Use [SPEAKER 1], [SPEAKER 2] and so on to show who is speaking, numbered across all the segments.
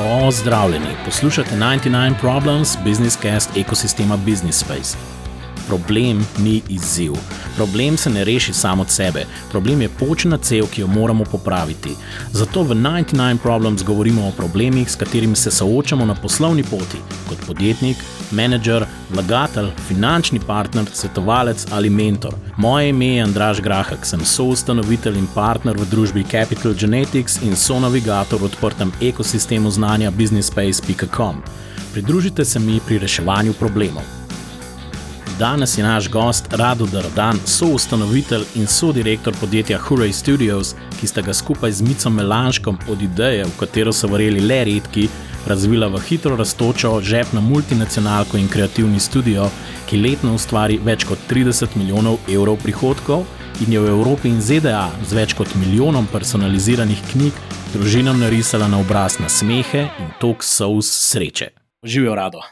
[SPEAKER 1] Pozdravljeni, poslušate 99 Problems, Business Cast ekosistema Business Space. Problem ni izziv. Problem se ne reši samo od sebe, problem je počna cev, ki jo moramo popraviti. Zato v 99 Problems govorimo o problemih, s katerimi se soočamo na poslovni poti, kot podjetnik, menedžer, vlagatelj, finančni partner, svetovalec ali mentor. Moje ime je Andraš Grahek, sem soustanovitelj in partner v družbi Capital Genetics in sonavigator v odprtem ekosistemu znanja businessspace.com. Pridružite se mi pri reševanju problemov. Danes je naš gost Rado Dardan, soustanovitelj in sodirektor podjetja Hurray Studios, ki sta ga skupaj z Micom Melanškom od ideje, v katero so verjeli le redki, razvila v hitro raztočo žepno multinacionalko in kreativni studio, ki letno ustvari več kot 30 milijonov evrov prihodkov in je v Evropi in ZDA z več kot milijonom personaliziranih knjig družinam narisala na obraz na smehe in tok sous sreče. Živijo rado.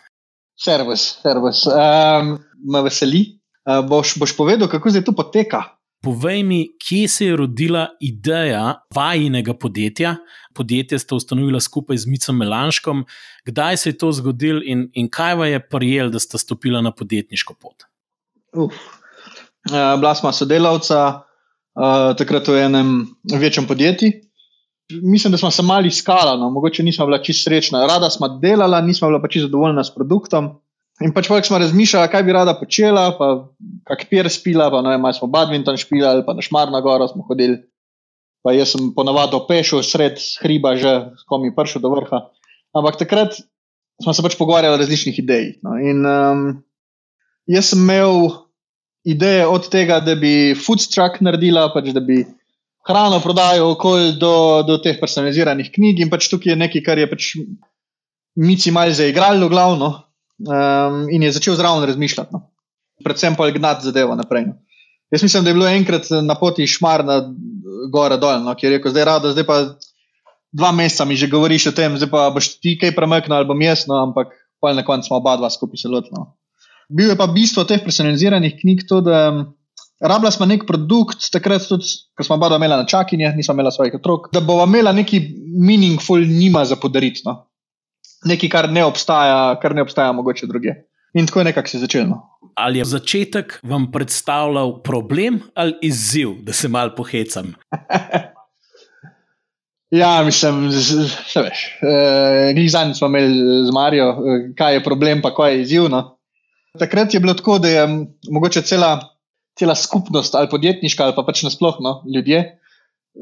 [SPEAKER 2] Servus, servus. Um, me veseli. Uh, boš, boš povedal, kako zdaj to poteka?
[SPEAKER 1] Povej mi, kje se je rodila ideja vajnega podjetja. Podjetje ste ustanovili skupaj z Micom Melanškom. Kdaj se je to zgodilo in, in kaj vam je prijel, da ste stopili na podjetniško pot?
[SPEAKER 2] Uh, bila smo sodelavca uh, takrat v enem večjem podjetju. Mislim, da smo se malo iskali, no. mogoče nismo bila čisto srečna. Rada smo delala, nismo bila pa čisto zadovoljna s produktom. In pač pač smo razmišljali, kaj bi rada počela, pa kak pier spila, pa ne vem, smo badminton špilali, pa na šmarna gora smo hodili. Pa jaz sem ponavadi pešil sred hriba, že ko mi prišel do vrha. Ampak takrat smo se pač pogovarjali o različnih idejah. No. In um, jaz sem imel ideje od tega, da bi food truck naredila, pač da bi hrano prodajal okolj do, do teh personaliziranih knjig in pač tukaj je nekaj, kar je pač mici malo zaigralo glavno um, in je začel zraven razmišljati. No. Predvsem pa je gnati zadevo naprej. No. Jaz mislim, da je bilo enkrat na poti šmar na gore dol, no, ki je rekel, zdaj rado, zdaj pa dva meseca mi že govoriš o tem, zdaj pa boš ti kaj premaknil ali bom jaz, no, ampak pa na koncu smo oba dva skupaj se lotili. No. Bil je pa bistvo teh personaliziranih knjig to, da rabila smo nek produkt, takrat tudi, ko smo oba dva imela na čakinje, nismo imela svojih otrok, da bova imela neki meaningful njima za podariti. No nekaj, kar ne obstaja, kar ne obstaja mogoče druge. In tako je nekako se začelo.
[SPEAKER 1] Ali je začetek vam predstavljal problem ali izziv, da se mal pohecam?
[SPEAKER 2] ja, mislim, da veš. Eh, Zadnji smo imeli z Marijo, eh, kaj je problem, pa kaj je izziv. No? Takrat je bilo tako, da je mogoče cela, cela skupnost ali podjetniška ali pa pač nasplošno ljudje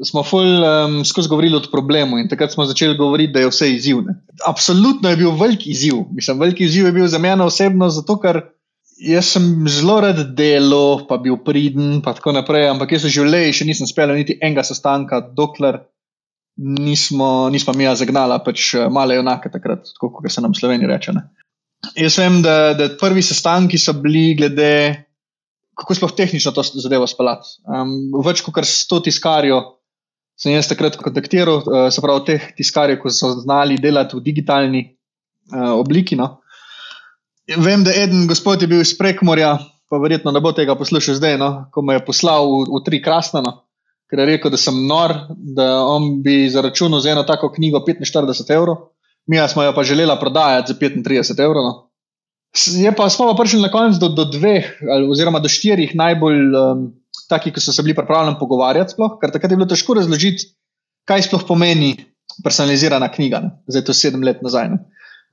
[SPEAKER 2] smo ful, um, skozi govorili o problemu in takrat smo začeli govoriti, da je vse izzivne. Absolutno je bil velik izziv. Mislim, velik izziv je bil za mene osebno, zato ker jaz sem zelo rad delo, pa bil pridn in tako naprej, ampak jaz v življenju še nisem speljal niti enega sestanka, dokler nismo, nismo mi zagnala, pač eh, male enake takrat, kot se nam v Sloveniji reče. Ne. Jaz vem, da, da prvi sestanki so bili glede. Kako sploh tehnično to zadevo speljati? Um, več kot 100 tiskarjev sem jaz takrat kontaktiral, uh, se pravi, teh tiskarjev, ki so znali delati v digitalni uh, obliki. No. Vem, da eden gospod je bil iz Prekmorja, pa verjetno ne bo tega poslušal zdaj, no, ko me je poslal v, v tri krasne, no, ker je rekel, da sem nor, da on bi zaračunal za eno tako knjigo 45 evrov, mi smo jo pa želela prodajati za 35 evrov. No. Je pa smo pa prišli na konec do, do dveh, oziroma do štirih najbolj. Um, taki, ki so se bili pripravljeni pogovarjati, sploh, ker takrat je bilo težko razložiti, kaj sploh pomeni personalizirana knjiga. Ne? Zdaj je to sedem let nazaj. Ne?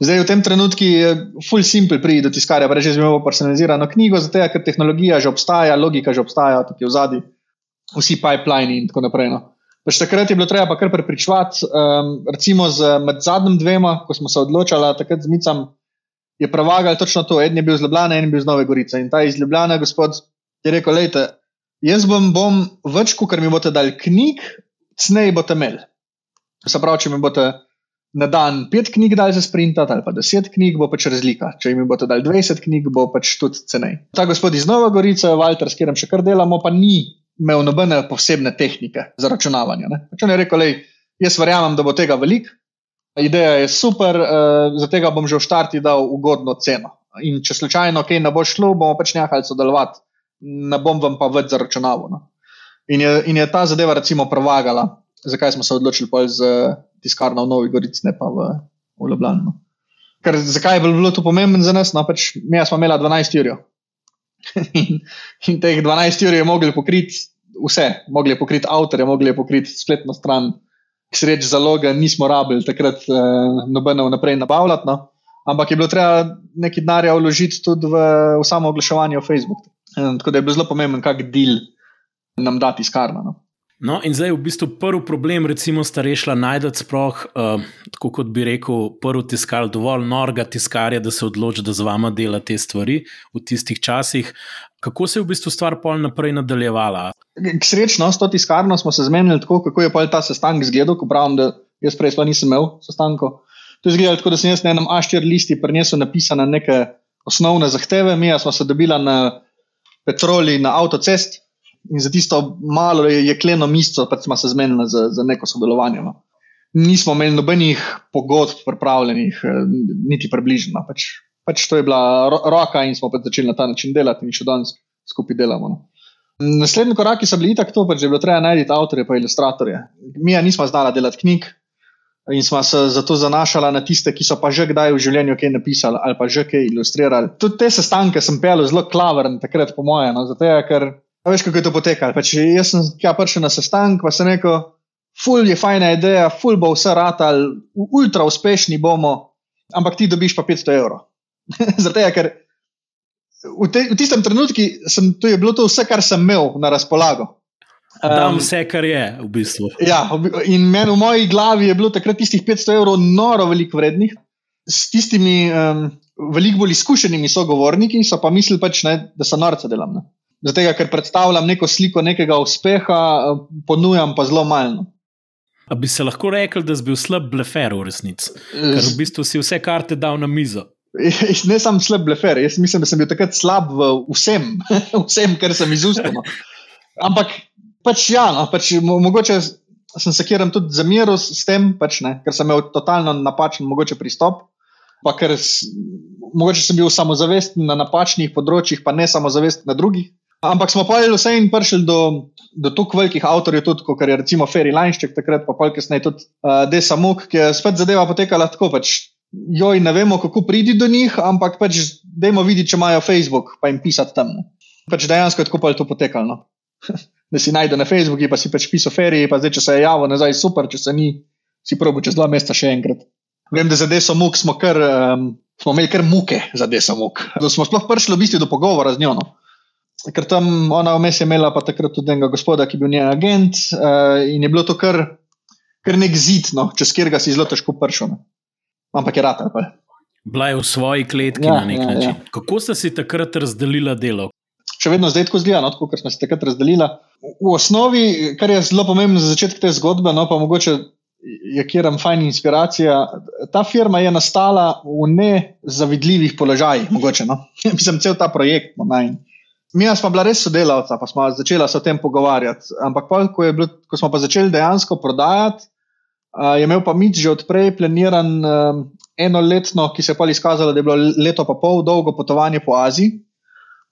[SPEAKER 2] Zdaj v tem trenutku je full simple priti do tiskarja, reči, da imamo personalizirano knjigo, zato ker tehnologija že obstaja, logika že obstaja, tukaj v zadnji, vsi pipeline in tako naprej. No. Pač takrat je bilo treba pa kar prepričovati, um, recimo z, med zadnjim dvema, ko smo se odločali, takrat z Micam je prevagal točno to. En je bil iz Ljubljana, en je bil iz Nove Gorice. In ta iz Ljubljana, gospod, je rekel: Lejte, Jaz bom, bom več, kot mi boste dali knjig, cnej boste imeli. Se pravi, če mi boste na dan pet knjig dali za sprintati, ali pa deset knjig, bo pač razlika. Če mi boste dali dvajset knjig, bo pač tudi cenej. Ta gospod iz Nova Gorica, Walter, s katerim še kar delamo, pa ni imel nobene posebne tehnike za računavanje. Če ne rekel, lej, jaz verjamem, da bo tega veliko, ideja je super, uh, za tega bom že v štarti dal ugodno ceno. In če slučajno kaj ne bo šlo, bomo pač nehali sodelovati ne bom vam pa več zaračunaval. No. In, in je ta zadeva, recimo, prevagala, zakaj smo se odločili za tiskarno v Novi Gorici, ne pa v v Ljubljani. No. Ker, zakaj je bilo to pomembno za nas? No, pač mi smo imeli 12 ur. in, in teh 12 ur je mogli pokriti vse, mogli pokriti avtorje, mogli pokriti spletno stran, sreč zaloga, nismo rabili takrat eh, nobeno naprej nabavljati. No. Ampak je bilo treba nekaj denarja vložiti tudi v, v samo oglaševanje v Facebooku. Tako da je bilo zelo pomembno, kak del nam dati iz karma. No.
[SPEAKER 1] No, in zdaj je v bistvu prvi problem, recimo, starejša najdete sploh, uh, tako kot bi rekel, prvi tiskar, dovolj norga tiskarja, da se odloči, da z vama dela te stvari v tistih časih. Kako se je v bistvu stvar pol naprej nadaljevala?
[SPEAKER 2] Srečno, s to tiskarno smo se zmenili tako, kako je pol ta sestanek izgledal, ko pravim, da jaz prej sploh nisem imel sestanka. To je izgledalo tako, da sem jaz na enem A4 listi prinesel napisane neke osnovne zahteve, mi smo se dobili na petroli na avtocest. In za tisto malo jekleno misto pač smo se zmenili za, za neko sodelovanje. No. Nismo imeli nobenih pogodb, pripravljenih, eh, niti približno. Pač, pač to je bila ro roka in smo pač začeli na ta način delati in še danes skupaj delamo. No. Naslednji koraki so bili tako, pač, da je bilo treba najti avtorje in ilustratorje. Mi nismo znali delati knjig in smo se zato zanašali na tiste, ki so pa že kdaj v življenju kaj napisali ali pa že kaj ilustrirali. Tudi te sestanke sem pel zelo klaveren, takrat po mojem, no, zato je, ker veš, kako je to potekalo? Pač jaz sem tja prišel na sestanek, pa sem rekel, ful je fajna ideja, ful bo vse ratal, ultra uspešni bomo, ampak ti dobiš pa 500 evrov. Zato, ker v, te, v tistem trenutku sem, to je bilo to vse, kar sem imel na razpolago.
[SPEAKER 1] Um, vse, kar je v bistvu.
[SPEAKER 2] Ja, in meni v moji glavi je bilo takrat tistih 500 evrov noro veliko vrednih, s tistimi um, veliko bolj izkušenimi sogovorniki, so pa mislili, pač, ne, da se norce delam. Ne. Zato, ker predstavljam neko sliko nekega uspeha, ponujam pa zelo malo.
[SPEAKER 1] A bi se lahko rekel, da si bil slab blefer v resnici? Ker v bistvu si vse karte dal na mizo.
[SPEAKER 2] Ne sem slab blefer, jaz mislim, da sem bil takrat slab v vsem, vsem kar sem izustil. No. Ampak pač ja, no, pač, mogoče sem se kjeram tudi zamiril s tem, pač, ne, ker sem imel totalno napačen pristop. Pa ker mogoče sem bil samozavesten na napačnih področjih, pa ne samozavesten na drugih. Ampak smo pa vseeno prišli do, do tako velikih avtorjev, tudi kot je recimo Ferry Linešček, takrat pa polk kasneje tudi uh, Desa Muk, ki je spet zadeva potekala tako. Pač, joj, ne vemo, kako priti do njih, ampak pač dajmo videti, če imajo Facebook, pa jim pisati tam. Pač dejansko je tako pa je to potekalo. No. da si najde na Facebooku, pa si pač pisal Ferry, pa zdaj, če se je javno nazaj, super, če se ni, si probo čez dva meseca še enkrat. Vem, da za Desa Muk smo, kar, um, smo imeli kar muke za Desa Muk. Da smo sploh prišli v bistvu do pogovora z njo. No ker tam ona vmes je imela pa takrat tudi enega gospoda, ki je bil njen agent uh, in je bilo to kar, kar nek zid, no, čez katerega si zelo težko pršel. No. Ampak je rata.
[SPEAKER 1] Bila je v svoji kletki ja, na nek ja, način. Ja. Kako ste si takrat razdelila delo?
[SPEAKER 2] Še vedno zdaj tako zgleda, no, kot smo se takrat razdelila. V osnovi, kar je zelo pomembno za začetek te zgodbe, no pa mogoče je kjeram fajn inspiracija. Ta firma je nastala v nezavidljivih položajih, mogoče. No. Mislim, cel ta projekt. No, Mi smo bila res sodelavca, pa smo začela se o tem pogovarjati. Ampak, pol, ko, bilo, ko smo pa začeli dejansko prodajati, uh, je imel pa Mič že odprej planiran um, eno letno, ki se je pa izkazalo, da je bilo leto pa pol dolgo potovanje po Aziji.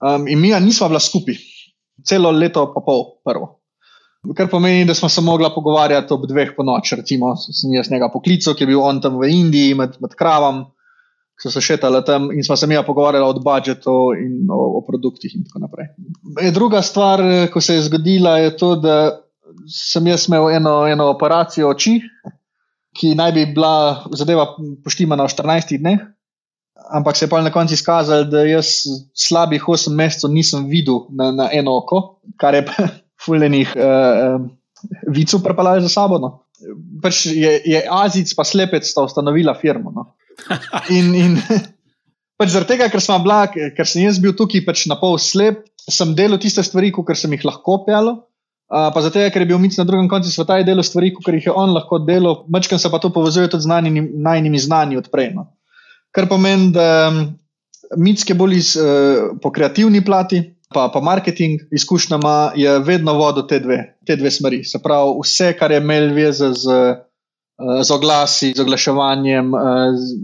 [SPEAKER 2] Um, in mi nismo bila skupaj, celo leto pa pol prvo. Kar pomeni, da smo se mogla pogovarjati ob dveh po noč, recimo, sem jaz njega poklical, ki je bil on tam v Indiji med, med kravam so se šetali tam in smo se mi pogovarjali o budžetu in o, o produktih in tako naprej. E, druga stvar, ko se je zgodila, je to, da sem jaz imel eno, eno operacijo oči, ki naj bi bila zadeva poštimana v 14 dneh. Ampak se je pa na koncu izkazalo, da jaz slabih 8 mesecev nisem videl na, na eno oko, kar je fuljenih uh, uh, vicev prepeljal za sabo. No. Pač je, je Azic pa slepec sta ustanovila firmo. No. In, in pač zaradi tega, ker, bila, ker sem jaz bil tukaj pač na pol slep, sem delal tiste stvari, kot sem jih lahko pel. Uh, pa zato, ker je bil Mic na drugem koncu sveta in delal stvari, kot jih je on lahko delal, večkrat se pa to povezuje tudi z najnižjimi znanji odprej. No. Kar pomeni, da Mic je bolj iz, uh, po kreativni plati, pa, pa marketing izkušnjama, je vedno vodil te dve, te dve smeri. Se pravi, vse, kar je imel veze z. Eh, z oglasi, z oglaševanjem, eh,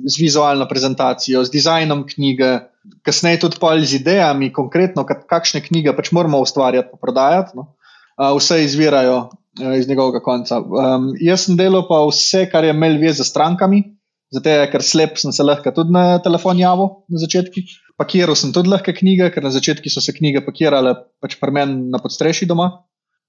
[SPEAKER 2] z vizualno prezentacijo, z dizajnom knjige, kasneje tudi pol z idejami, konkretno, kakšne knjige pač moramo ustvarjati, prodajati. No? Vse izvirajo iz njegovega konca. Um, jaz sem delal pa vse, kar je imel veze z strankami, Zato, ker slep sem se lahko tudi na telefon javil na začetku. Pakiral sem tudi lahko knjige, ker na začetku so se knjige pakirale pač pri meni na podstrešju doma.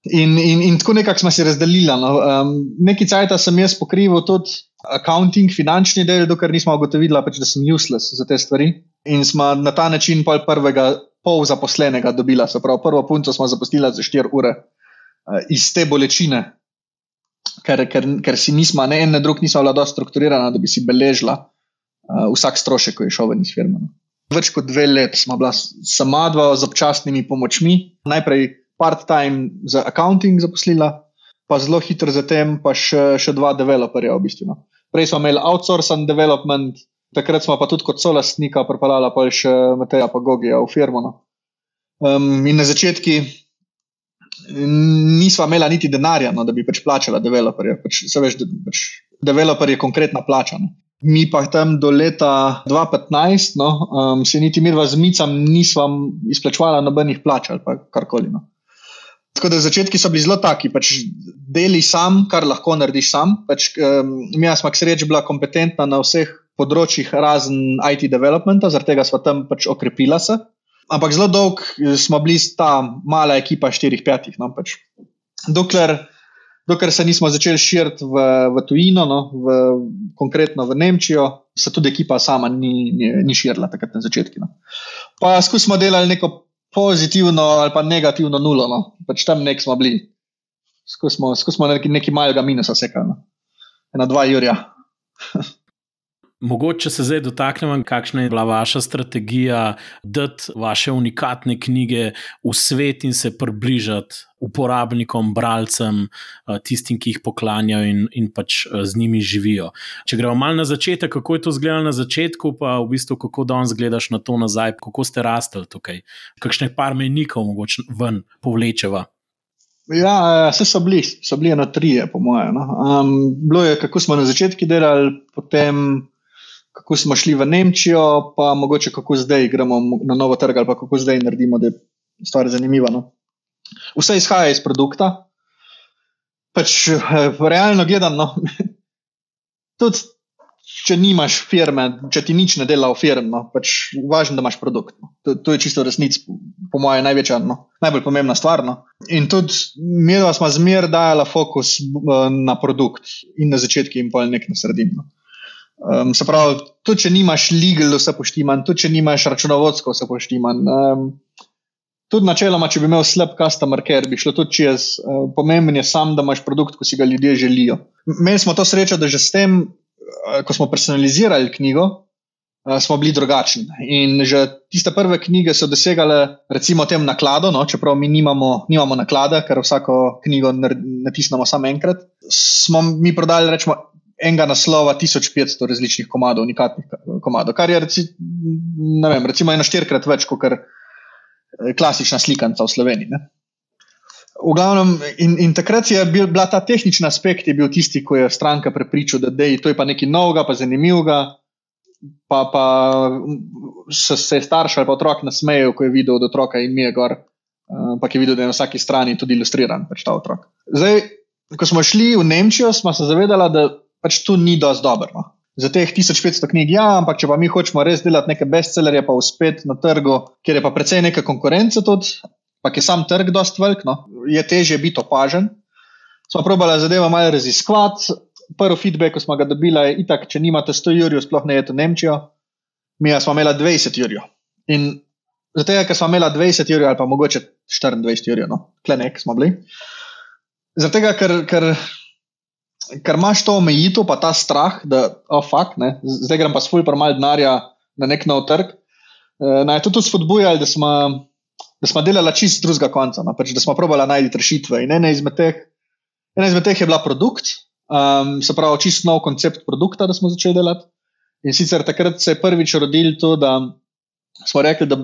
[SPEAKER 2] In, in, in tako nekako smo si razdelili. No. Um, Nekaj časa sem jaz pokrival tudi accounting, finančni del, dokler nismo ugotovili, pač, da sem useless za te stvari. In smo na ta način pol prvega pol zaposlenega dobila. Se pravi, prvo punco smo zaposlili za 4 ure uh, iz te bolečine, ker, ker, ker si nismo, ne en, ne drug, nismo bila dosto strukturirana, da bi si beležila uh, vsak strošek, ko je šel ven iz firme. No. Več kot dve leti smo bila sama dva z občasnimi pomočmi. Najprej part-time za accounting zaposlila, pa zelo hitro zatem pa še, še dva developerja. V bistvu, no. Prej smo imeli outsourcing development, takrat smo pa tudi kot solastnika pripeljali pa še Mateja pa Gogija v firmo. No. Um, in na začetku nismo imeli niti denarja, no, da bi pač plačala developerja. Pač, se veš, da pač developer je konkretna plača. No. Mi pa tam do leta 2015, no, um, se niti mi dva z micam nismo izplačvali nobenih plač ali karkoli. No. Tako da začetki so bili zelo taki, pač deli sam, kar lahko narediš sam. Pač, um, mi smo sreč bila kompetentna na vseh področjih, razen IT developmenta, zaradi tega smo tam pač okrepila se. Ampak zelo dolg smo bili ta mala ekipa, štirih, petih. No, pač. dokler, dokler se nismo začeli širiti v, v tujino, no, v, konkretno v Nemčijo, se tudi ekipa sama ni, ni, ni širila takrat na začetku. No. Pa skusimo delati neko pozitivno ali pa negativno nulo. No. Pač tam nek smo bili. Skusimo, skusimo neki, neki malega minusa, sekano. Ena, dva, Jurja.
[SPEAKER 1] Mogoče se zdaj dotaknemo, kakšna je bila vaša strategija, da vaše unikatne knjige v svet in se približati uporabnikom, bralcem, eh, tistim, ki jih poklanjajo in, in pač eh, z njimi živijo. Če gremo malo na začetek, kako je to izgledalo na začetku, pa v bistvu kako danes gledaš na to nazaj, kako ste rastli tukaj, kakšne par menikov mogoče ven povlečeva.
[SPEAKER 2] Ja, vse so bili, so bili eno tri, po mojem. No. Um, bilo je, kako smo na začetku delali, potem kako smo šli v Nemčijo, pa mogoče kako zdaj gremo na novo trg ali kako zdaj naredimo, da je stvar zanimiva. No. Vse izhaja iz produkta. Pač, eh, realno gledano, tudi če nimaš firme, če ti nič ne dela v firmi, no, pač važno, da imaš produkt. No. To, to je čisto resnic, po mojem, največja, no, najbolj pomembna stvar. No. In tudi mi smo zmeraj dajala fokus eh, na produkt in na začetku, in pa nek na sredino. Um, se pravi, tudi če nimaš legal, vse poštiman, tudi če nimaš računovodsko, vse poštiman. Um, tudi načeloma, če bi imel slab customer care, bi šlo tudi čez. Uh, pomemben je sam, da imaš produkt, ko si ga ljudje želijo. Imeli smo to srečo, da že s tem, uh, ko smo personalizirali knjigo, uh, smo bili drugačni. In že tiste prve knjige so dosegale, recimo, tem naklado, no, čeprav mi nimamo, nimamo naklada, ker vsako knjigo natisnemo samo enkrat. Smo mi prodali, rečemo, enega naslova 1500 različnih komadov, unikatnih komadov, kar je reci, vem, recimo eno štirikrat več kot eh, klasična slikanca v Sloveniji. Ne? V glavnem, in, in takrat je bil, bila ta tehnični aspekt, je tisti, ki je stranka prepričal, da dej, to je pa nekaj novega, pa zanimivega. Pa, pa se, se je starš ali pa otrok nasmejal, ko je videl od otroka in mi je gor, uh, pa je videl, da je na vsaki strani tudi ilustriran pač ta otrok. Zdaj, ko smo šli v Nemčijo, smo se zavedali, da pač tu ni dosti dobro. No. Za teh 1500 knjig, ja, ampak če pa mi hočemo res delati neke bestsellerje, pa uspeti na trgu, kjer je pa precej neka konkurenca tudi, pa je sam trg dosti velik, no, je težje biti opažen. Smo probali zadevo malo raziskovati. Prvi feedback, ko smo ga dobili, je itak, če nimate 100 jurjev, sploh ne je to Nemčijo. Mi smo imeli 20 jurjev. In zato, ker smo imeli 20 jurjev ali pa mogoče 24 jurjev, no, klenek smo bili. Zato, ker, ker ker imaš to omejitev, pa ta strah, da oh, fuck, ne, zdaj grem pa svoj premaj denarja na nek nov trg. E, naj to tudi spodbujali, da smo, da smo delali čist drugega konca, no, pač, da smo probali najti rešitve. In ena izmed teh, ena izmed teh je bila produkt, um, se pravi, čist nov koncept produkta, da smo začeli delati. In sicer takrat se je prvič rodil to, da smo rekli, da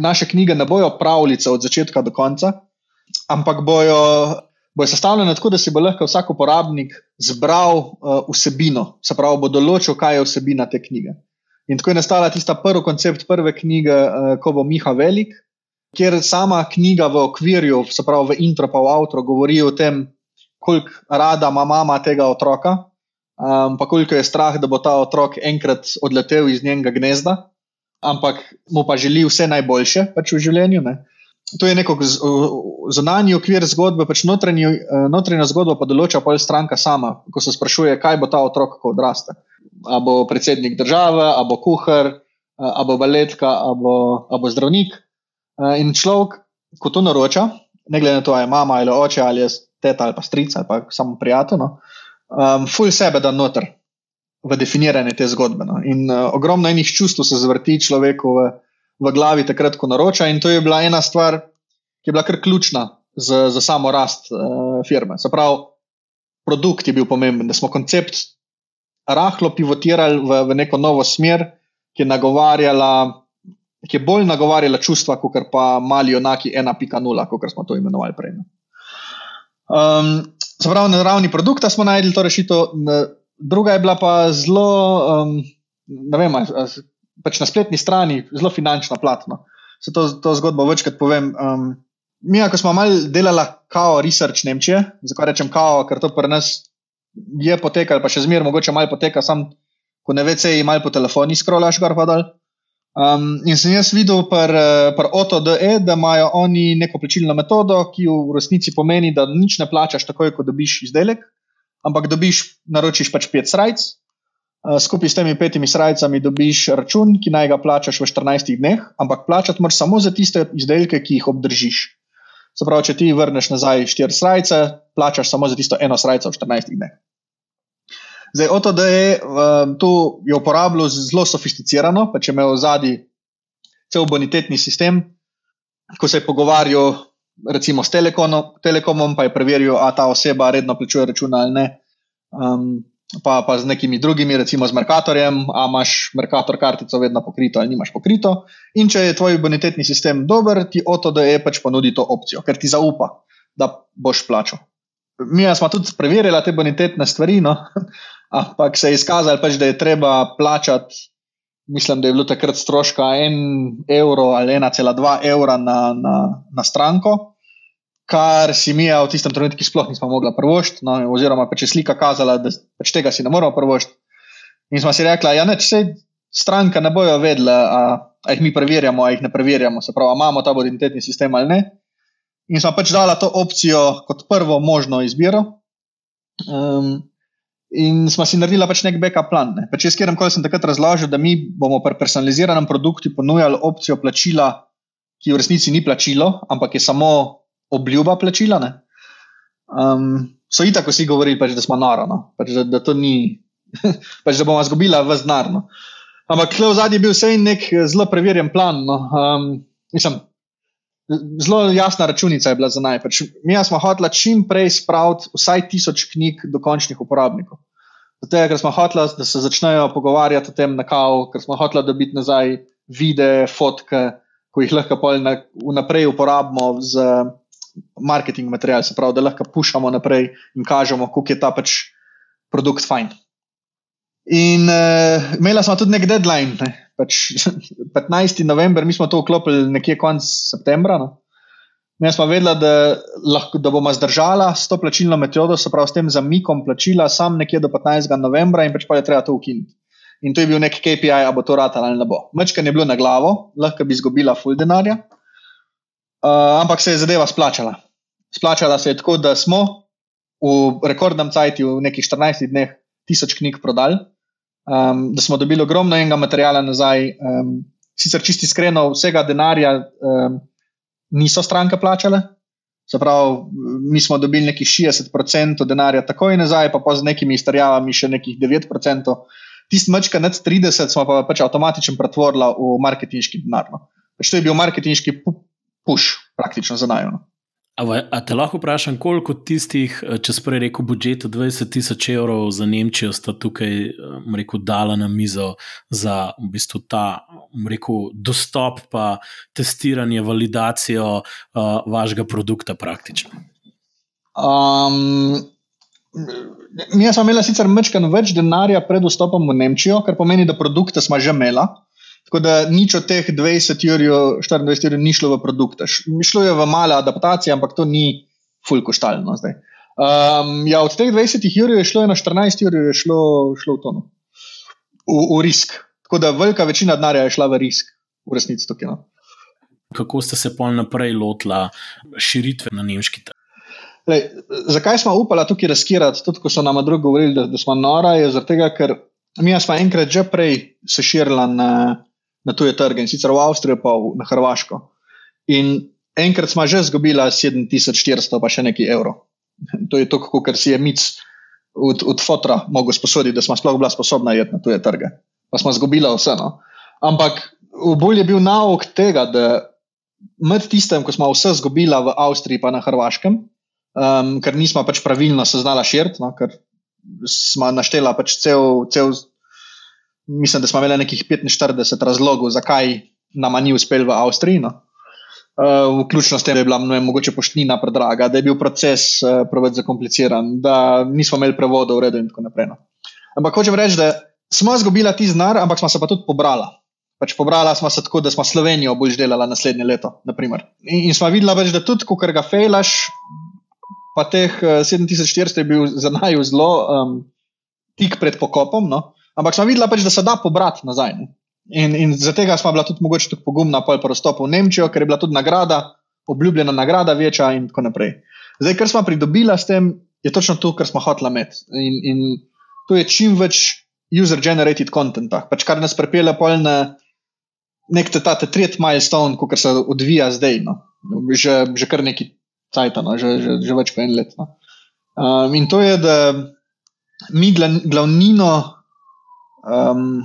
[SPEAKER 2] naše knjige ne bojo pravljice od začetka do konca, ampak bojo bo sestavljena tako, da si bo lahko vsak uporabnik zbral uh, vsebino, se pravi, bo določil, kaj je vsebina te knjige. In tako je nastala tista prvi koncept prve knjige, uh, ko bo Miha Velik, kjer sama knjiga v okvirju, se pravi v intro, pa v outro, govori o tem, koliko rada ima mama tega otroka. um, pa koliko je strah, da bo ta otrok enkrat odletel iz njenega gnezda, ampak mu pa želi vse najboljše pač v življenju. Ne. To je neko zunanji okvir zgodbe, pač notranji, notranja zgodba pa določa pa stranka sama, ko se sprašuje, kaj bo ta otrok, ko odraste. A bo predsednik države, a bo kuhar, a bo baletka, a bo, a bo zdravnik. In človek, ko to naroča, ne glede na to, ali je mama ali oče ali je teta ali pa strica ali pa samo prijatelj, no, um, ful sebe da noter v definiranje te zgodbe. No. In uh, ogromno enih čustv se zvrti človeku v, v glavi, takrat, ko naroča. In to je bila ena stvar, ki je bila kar ključna za, za samo rast uh, firme. Se pravi, produkt je bil pomemben, da smo koncept rahlo pivotirali v, v neko novo smer, ki je nagovarjala. Ki je bolj nagovarjala čustva, kot pa mali, enaki 1.0, kot smo to imenovali prej. Um, Zaprav na ravni produkta smo najdli to rešitev, druga je bila pa zelo, um, ne vem, pač na spletni strani, zelo finančna platno. Se to, to zgodbo večkrat povem. Um, mi, ko smo malo delali kao research Nemčije, zakaj rečem kao, ker to pri nas je potekalo, pa še zmeraj mogoče malo poteka, sam, ko ne veš, malo po telefoni skrolaš gor pa dol. Um, in sem jaz videl pri OTODE, da imajo oni neko plačilno metodo, ki v resnici pomeni, da nič ne plačaš takoj, ko dobiš izdelek, ampak dobiš, naročiš pač pet srajc. Uh, skupaj s temi petimi srajcami dobiš račun, ki naj ga plačaš v 14 dneh, ampak plačati moraš samo za tiste izdelke, ki jih obdržiš. Se pravi, če ti vrneš nazaj štiri srajce, plačaš samo za tisto eno srajco v 14 dneh. Zdaj, OTD je um, tu je uporabljal zelo sofisticirano, pa če imel zadnji cel bonitetni sistem, ko se je pogovarjal recimo s Telekomom, pa je preveril, ali ta oseba redno plačuje računa ali ne. Um, pa, pa z nekimi drugimi, recimo z Merkatorjem, a imaš Merkator kartico vedno pokrito ali nimaš pokrito. In če je tvoj bonitetni sistem dober, ti OTD pač ponudi to opcijo, ker ti zaupa, da boš plačal. Mi smo tudi preverili te bonitetne stvari, no? ampak se je izkazalo, pač, da je treba plačati. Mislim, da je bilo takrat stroška 1 evro ali 1,2 evra na, na, na stranko, kar si mi v tistem trenutku sploh nismo mogli prvošiti. No, oziroma, če je slika kazala, da pač tega si ne moramo prvošiti. In smo si rekli, ja, če stranka ne bojo vedela, a, a jih mi preverjamo, a jih ne preverjamo, se pravi, imamo ta bonitetni sistem ali ne. In smo pač dali to opcijo kot prvo možno izbiro. Um, In smo si naredili pač nek backup plan. Ne. Pač jaz, kjer sem takrat razložil, da mi bomo pri personaliziranem produktu ponujali opcijo plačila, ki v resnici ni plačilo, ampak je samo obljuba plačila. Um, so i tako vsi govorili, pač, da smo noro, no. pač, da, da to ni, pač, da bomo izgubili v znarno. Ampak v zadnji je bil vse en nek zelo preverjen plan. No. Um, mislim, Zelo jasna računica je bila za naj. Pač mi smo hoteli čim prej spraviti vsaj tisoč knjig do končnih uporabnikov. Zato, ker smo hoteli, da se začnejo pogovarjati o tem na kavu, ker smo hoteli dobiti nazaj videe, fotke, ko jih lahko vnaprej uporabimo z marketing materialom, se pravi, da lahko pušamo naprej in kažemo, kako je ta pač produkt fajn. In uh, imela smo tudi nek deadline, ne? pač 15. november, mi smo to vklopili nekje konec septembra. No? Mi smo vedeli, da, lahko, da bomo zdržali s to plačilno metodo, se pravi s tem zamikom plačila, sam nekje do 15. novembra in pač pa je treba to ukiniti. In to je bil nek KPI, ali bo to rata ali ne bo. Mečka je bilo na glavo, lahko bi izgubila full denarja, uh, ampak se je zadeva splačala. Splačala se je tako, da smo v rekordnem cajtu, v nekih 14 dneh, tisoč knjig prodali um, da smo dobili ogromno enega materijala nazaj. Um, sicer čisti iskreno, vsega denarja um, niso stranke plačale. Se pravi, mi smo dobili nekih 60% denarja takoj nazaj, pa pa z nekimi izterjavami še nekih 9%. Tisti mečka nad 30% smo pa pač avtomatično pretvorili v marketinški denar. No. Pač to je bil marketinški push, praktično za najmo.
[SPEAKER 1] A te lahko vprašam, koliko tistih, eh, če sprej rekel, budžetu 20 tisoč evrov za Nemčijo, sta tukaj eh, rekel, dala na mizo za v bistvu ta rekel, dostop, pa testiranje, validacijo uh, vašega produkta praktično? Um,
[SPEAKER 2] mi smo imeli sicer mečkano več denarja pred vstopom v Nemčijo, kar pomeni, da produkte smo že imeli. Tako da nič od teh 20 ur, 24 ur ni šlo v produkte. Šlo je v male adaptacije, ampak to ni full koštalno zdaj. Um, ja, od teh 20 ur je šlo na 14 ur, je šlo, šlo v tono, v, v risk. Tako da velika večina denarja je šla v risk, v resnici tukaj. No.
[SPEAKER 1] Kako ste se pol naprej lotili širitve na nemški trg?
[SPEAKER 2] Lej, zakaj smo upali tukaj riskirati, tudi ko so nam drugi govorili, da, da smo nora, je zato, ker mi smo enkrat že prej se širili na, na tuje trge in sicer v Avstrijo, pa v, na Hrvaško. In enkrat smo že izgubili 7400, pa še nekaj evrov. To je to, kar si je mic od, od fotra mogel sposoditi, da smo sploh bila sposobna jeti na tuje trge. Pa smo izgubili vse. No. Ampak bolj je bil nauk tega, da med tistem, ko smo vse izgubili v Avstriji, pa na Hrvaškem, um, ker nismo pač pravilno se znala širiti, no, ker smo naštela pač cel, cel, mislim, da smo imeli nekih 45 razlogov, zakaj nam ni uspel v Avstriji. No. Uh, vključno s tem, da je bila vem, mogoče poštnina predraga, da je bil proces uh, preveč zakompliciran, da nismo imeli prevodov v redu in tako naprej. No. Ampak hočem reči, da smo izgubili ti znar, ampak smo se pa tudi pobrali. Pač pobrala smo se tako, da smo Slovenijo bolj delala naslednje leto. In, in smo videla, več, da tudi, ko ga fejlaš, pa teh 7400 eh, je bil za naju zelo um, tik pred pokopom. No? Ampak smo videla, pač, da se da pobrati nazaj. Ne? In, in tega smo bila tudi mogoče tako pogumna, pa je prostopo v Nemčijo, ker je bila tudi nagrada, obljubljena nagrada večja in tako naprej. Zdaj, kar smo pridobila s tem, je točno to, kar smo hotela imeti. In, in to je čim več user-generated content, pač kar nas prepele pol na nek ta tretji milestone, ki se odvija zdaj, no. že, že kar neki cajt, no. že, že, že več kot en let. No. Um, in to je, da mi glavnino um,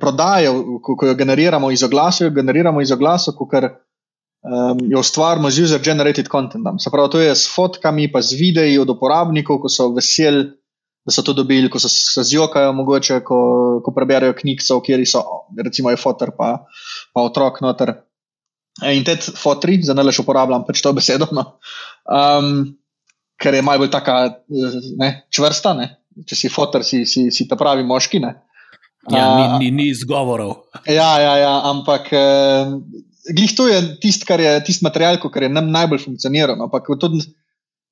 [SPEAKER 2] prodajo, ko, ko jo generiramo iz oglasov, jo generiramo iz oglasov, ker um, jo ustvarjamo z user-generated contentom. Se pravi, to je s fotkami, pa z videi od uporabnikov, ko so veseli, da so to dobili, ko so se zjokajo, mogoče, ko, ko preberejo knjigo, kjer so, recimo, je fotor, pa, pa otrok noter. In te fotri, za nalaž uporabljam pač to besedo, no. um, ker je malo bolj taka ne, čvrsta. Ne. Če si fotor, si, si, si ta pravi moški. Ne.
[SPEAKER 1] Ja, ni, ni, ni izgovorov.
[SPEAKER 2] Ja, ja, ja ampak eh, glih to je tisti, kar je tisti material, ki je nam najbolj funkcioniral. No, ampak tudi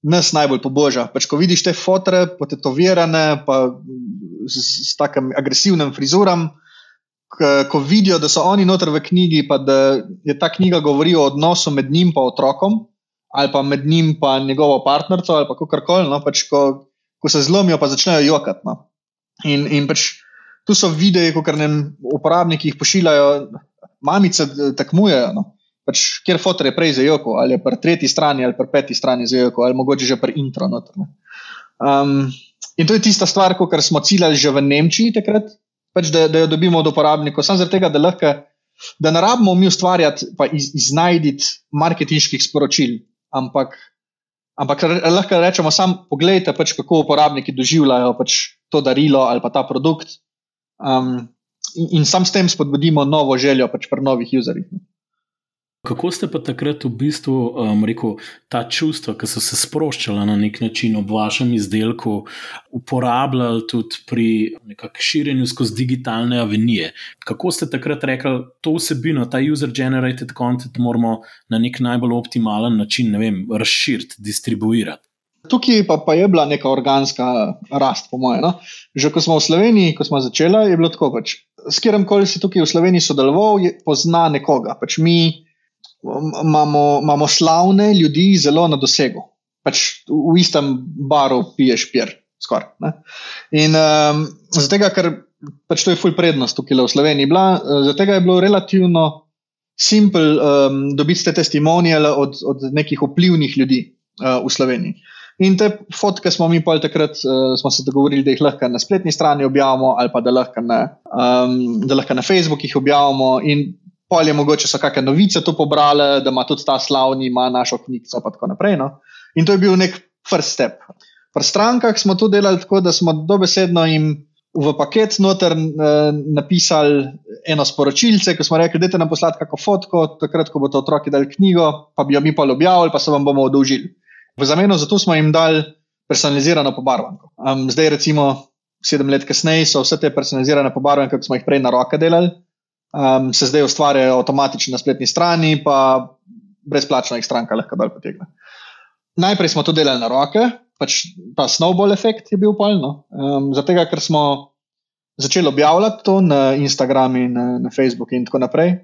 [SPEAKER 2] nas najbolj poboža. Pač, ko vidiš te fotore, potetovirane, pa s, s takim agresivnim frizuram, ko vidijo, da so oni noter v knjigi, pa da je ta knjiga govori o odnosu med njim in otrokom, ali pa med njim in njegovo partnerico, ali pa karkoli, no, pač, ko, ko se zlomijo, pa začnejo jokati. No. In, in pač tu so videi, ko kar nam uporabniki pošiljajo, mamice tekmujejo. No. Pač, kjer fotor je prej za joko, ali je pri tretji strani, ali pri peti strani za joko, ali mogoče že pri intro. Um, in to je tista stvar, kar smo ciljali že v Nemčiji takrat, pač, da, da jo dobimo od uporabnikov. Samo zato, da, lahko, da ne rabimo mi ustvarjati in iz, iznajditi marketinških sporočil, ampak, ampak lahko rečemo samo, pogledajte, pač, kako uporabniki doživljajo pač, to darilo ali pa ta produkt. Um, in, in sam s tem spodbudimo novo željo pač pri novih userjih.
[SPEAKER 1] Kako ste pa takrat v bistvu um, rekel, ta čustva, ki so se sproščala na nek način ob vašem izdelku, uporabljali tudi pri širjenju skozi digitalne avenije? Kako ste takrat rekli, to vsebino, ta user-generated content, moramo na nek najbolj optimalen način razširiti, distribuirati?
[SPEAKER 2] Tukaj pa, pa je bila neka organska rast, po mojem. No? Že ko smo v Sloveniji, ko smo začeli, je bilo tako. Pač, s katerim koli si tukaj v Sloveniji sodeloval, pozna nekoga. Pač mi imamo, imamo slavne ljudi zelo na dosegu. Pač v istem baru piješ pier, skoraj. In um, zato, ker pač to je full prednost tukaj v Sloveniji, bila, zato je bilo relativno. Simpel um, dobiti te testimonije od, od nekih vplivnih ljudi uh, v Sloveniji. In te fotke smo mi pol takrat, uh, smo se dogovorili, da jih lahko na spletni strani objavimo, ali pa da lahko na, um, da lahko na Facebookih objavimo. In pol je mogoče so kakšne novice to pobrali, da ima tudi ta slavni, ima našo knjigo, in tako naprej. No? In to je bil nek first step. Pri strankah smo to delali tako, da smo dobesedno jim. V paket noter uh, napisali eno sporočilce, ko smo rekli, da je nam poslati kako fotko, takrat, ko bodo otroci dali knjigo, pa bi jo mi pa objavili, pa se vam bomo odolžili. V zameno za to smo jim dali personalizirano pobarvanko. Um, zdaj, recimo, sedem let kasneje, so vse te personalizirane pobarvanke, ki smo jih prej na roke delali, um, se zdaj ustvarjajo avtomatično na spletni strani, pa brezplačno jih stranka lahko dol potegne. Najprej smo to delali na roke, pač ta snowball efekt je bil polno. Um, zato, ker smo začeli objavljati to na Instagramu, na, na Facebooku in tako naprej.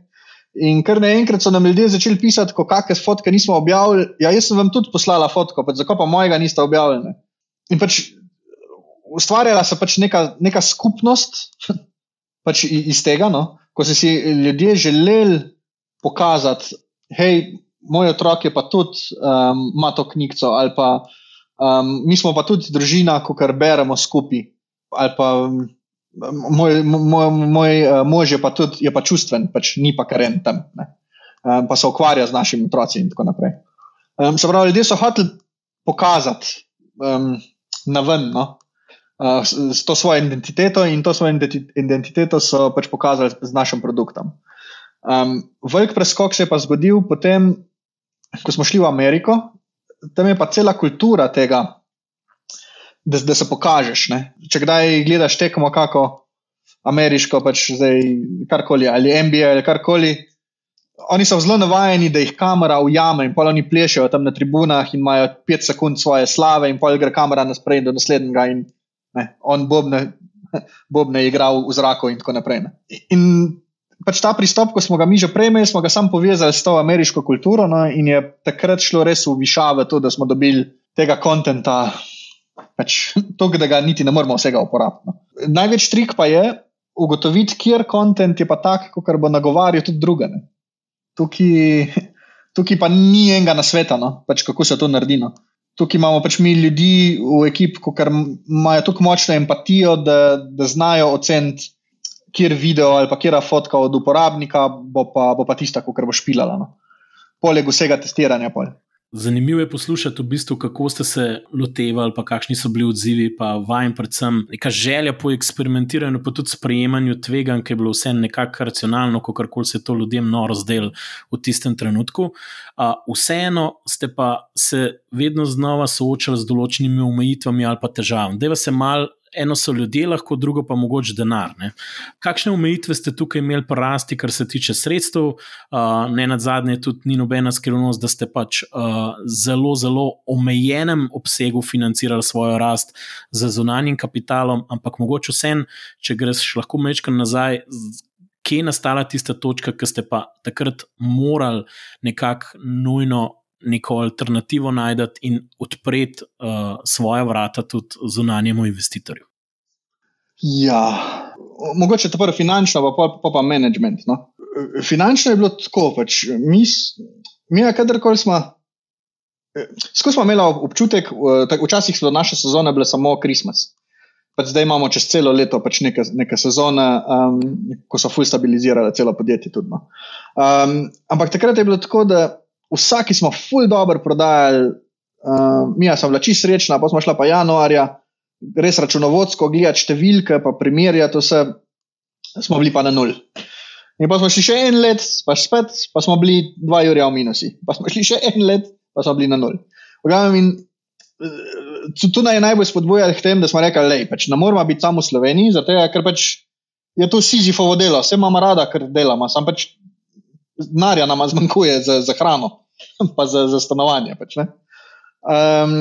[SPEAKER 2] In kar naenkrat so nam ljudje začeli pisati, ko kakšne fotke nismo objavili. Ja, jaz sem vam tudi poslala fotko, pač zakaj pa mojega niste objavili. In pač ustvarjala se pač neka, neka skupnost pač iz tega, no? Ko so si ljudje želeli pokazati, hej, moj otrok je pa tudi um, ima to knjigo, ali pa um, mi smo pa tudi družina, ko kar beremo skupaj. Ali pa moj, moj, moj uh, mož je pa tudi je pa čustven, pač ni pa karen tam, um, pa se ukvarja z našimi otroci in tako naprej. Um, se pravi, ljudje so hoteli pokazati um, na ven no? Uh, s, to svojo identiteto in to svojo identiteto so pač pokazali z našim produktom. Um, velik preskok se je pa zgodil potem, ko smo šli v Ameriko, tam je pa cela kultura tega da, da se pokažeš. Ne? Če kdaj gledaš tekmo, kako ameriško, pač zdaj karkoli, ali NBA ali karkoli. Oni so zelo navajeni, da jih kamera ujame in pa oni plešajo tam na tribunah in imajo 5 sekund svoje slave, in pa gre kamera naprej do naslednjega in ne, on bobne, bobne je igral v zraku in tako naprej. Ne. In pač ta pristop, ko smo ga mi že prej imeli, smo ga sam povezali s to ameriško kulturo no, in je takrat šlo res v višave to, da smo dobili tega konta pač to, da ga niti ne moramo vsega uporabiti. No. Največ trik pa je ugotoviti, kjer kontent je pa tak, kot bo nagovarjal tudi druge. Tukaj, tukaj pa ni enega na svetu, no? pač kako se to naredi. No? Tukaj imamo pač mi ljudi v ekipi, ki imajo tako močno empatijo, da, da znajo oceniti, kjer video ali pa kjer fotka od uporabnika bo pa, bo pa tista, ki bo špilala. No? Poleg vsega testiranja. Poleg.
[SPEAKER 1] Zanimivo je poslušati, v bistvu, kako ste se lotevali, pa kakšni so bili odzivi, pa vajem, predvsem neka želja po eksperimentiranju, pa tudi sprejemanju tveganj, ki je bilo vse nekako racionalno, kako koli se to ljudem noro zdelo v tistem trenutku. Uh, vseeno ste pa se vedno znova soočali z določenimi omejitvami ali pa težavami. Deva se mal eno so ljudje, lahko drugo pa mogoče denar. Ne? Kakšne omejitve ste tukaj imeli pri rasti, kar se tiče sredstev? Uh, ne na zadnje, tudi ni nobena skrivnost, da ste pač uh, zelo, zelo omejenem obsegu financirali svojo rast z zunanjim kapitalom, ampak mogoče vsem, če greš lahko mečkam nazaj. Kje je nastala tista točka, ki ste pa takrat morali nekako nujno neko alternativo najti in odpreti uh, svoje vrata tudi zunanjemu investitorju.
[SPEAKER 2] Ja, mogoče to prvo finančno, pa pa, pa, pa management. No. Finančno je bilo tako, pač mi, mi kadarkoli smo. Skozi smo imeli občutek, da včasih so naše sezone bile samo Christmas. Pač zdaj imamo čez celo leto pač neke, neke sezone, um, ko so fully stabilizirale celo podjetje. Tudi, no. um, ampak takrat je bilo tako, da vsaki smo ful dobro prodajali, uh, mi smo bila čisto srečna, pa smo šla pa januarja, res računovodsko gledati številke, pa primerjati vse, smo bili pa na nul. In pa smo šli še en let, pa spet, pa smo bili dva jurja v minusi, pa smo šli še en let, pa smo bili na nul. In tu naj najbolj spodbujali k temu, da smo rekli, da pač ne moramo biti samo v Sloveniji, zato ker pač je to sizifovo delo, vse imamo rada, ker delamo, sam pač denarja nam zmanjkuje za, za hrano. pa za, za stanovanje. Pač, um,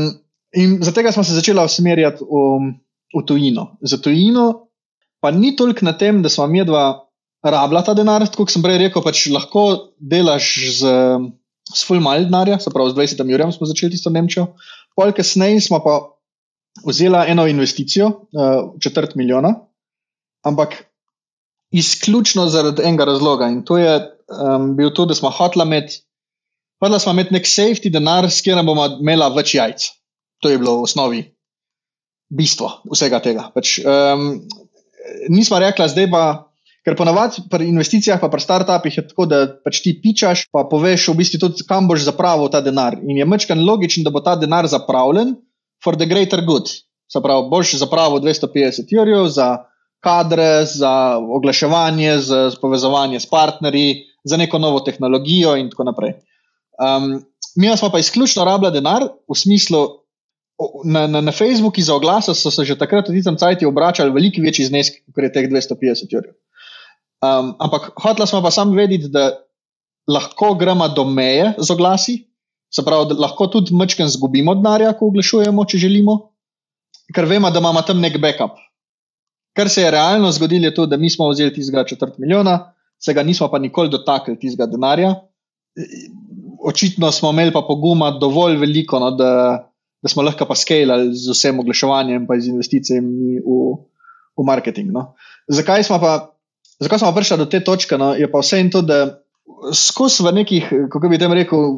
[SPEAKER 2] in zato smo se začeli usmerjati v, v tujino. Za tujino pa ni toliko na tem, da smo mi dva rabila ta denar, kot sem prej rekel, pač lahko delaš z, z full mal denarja, se pravi z 20 jurjem smo začeli tisto Nemčijo. Pol kasneje smo pa vzeli eno investicijo, uh, četrt milijona, ampak izključno zaradi enega razloga. In to je um, bil to, da smo hoteli imeti Hvala smo imeti nek safety denar, s katerim bomo imeli več jajc. To je bilo v osnovi bistvo vsega tega. Pač, um, nismo rekli, zdaj pa, ker ponavadi pri investicijah, pa pri startupih je tako, da pač ti pičaš, pa poveš v bistvu tudi, kam boš zapravil ta denar. In je mečkan logičen, da bo ta denar zapravljen for the greater good. Se pravi, boš zapravil 250 jurjev za kadre, za oglaševanje, za povezovanje s partnerji, za neko novo tehnologijo in tako naprej. Um, mi smo pa izključno rabljali denar, v smislu, na, na, na Facebooku za oglase so se že takrat v tistem cajtu obračali veliki večji zneski, kot je teh 250 ur. Um, ampak hotela smo pa sam vedeti, da lahko gremo do meje z oglasi Se pravi, da lahko tudi mečken zgubimo denarja, ko oglašujemo, če želimo, ker vemo, da imamo tam nek backup. Kar se je realno zgodilo, je to, da mi smo vzeli tistega četrt milijona, se ga nismo pa nikoli dotaknili tistega denarja. Očitno smo imeli pa poguma dovolj veliko, no, da, da smo lahko pa skalali z vsem oglaševanjem in z investicijami v, v marketing. No. Zakaj, smo pa, zakaj smo prišli do te točke? No, je pa vse in to, da skozi v nekih, kako bi tem rekel,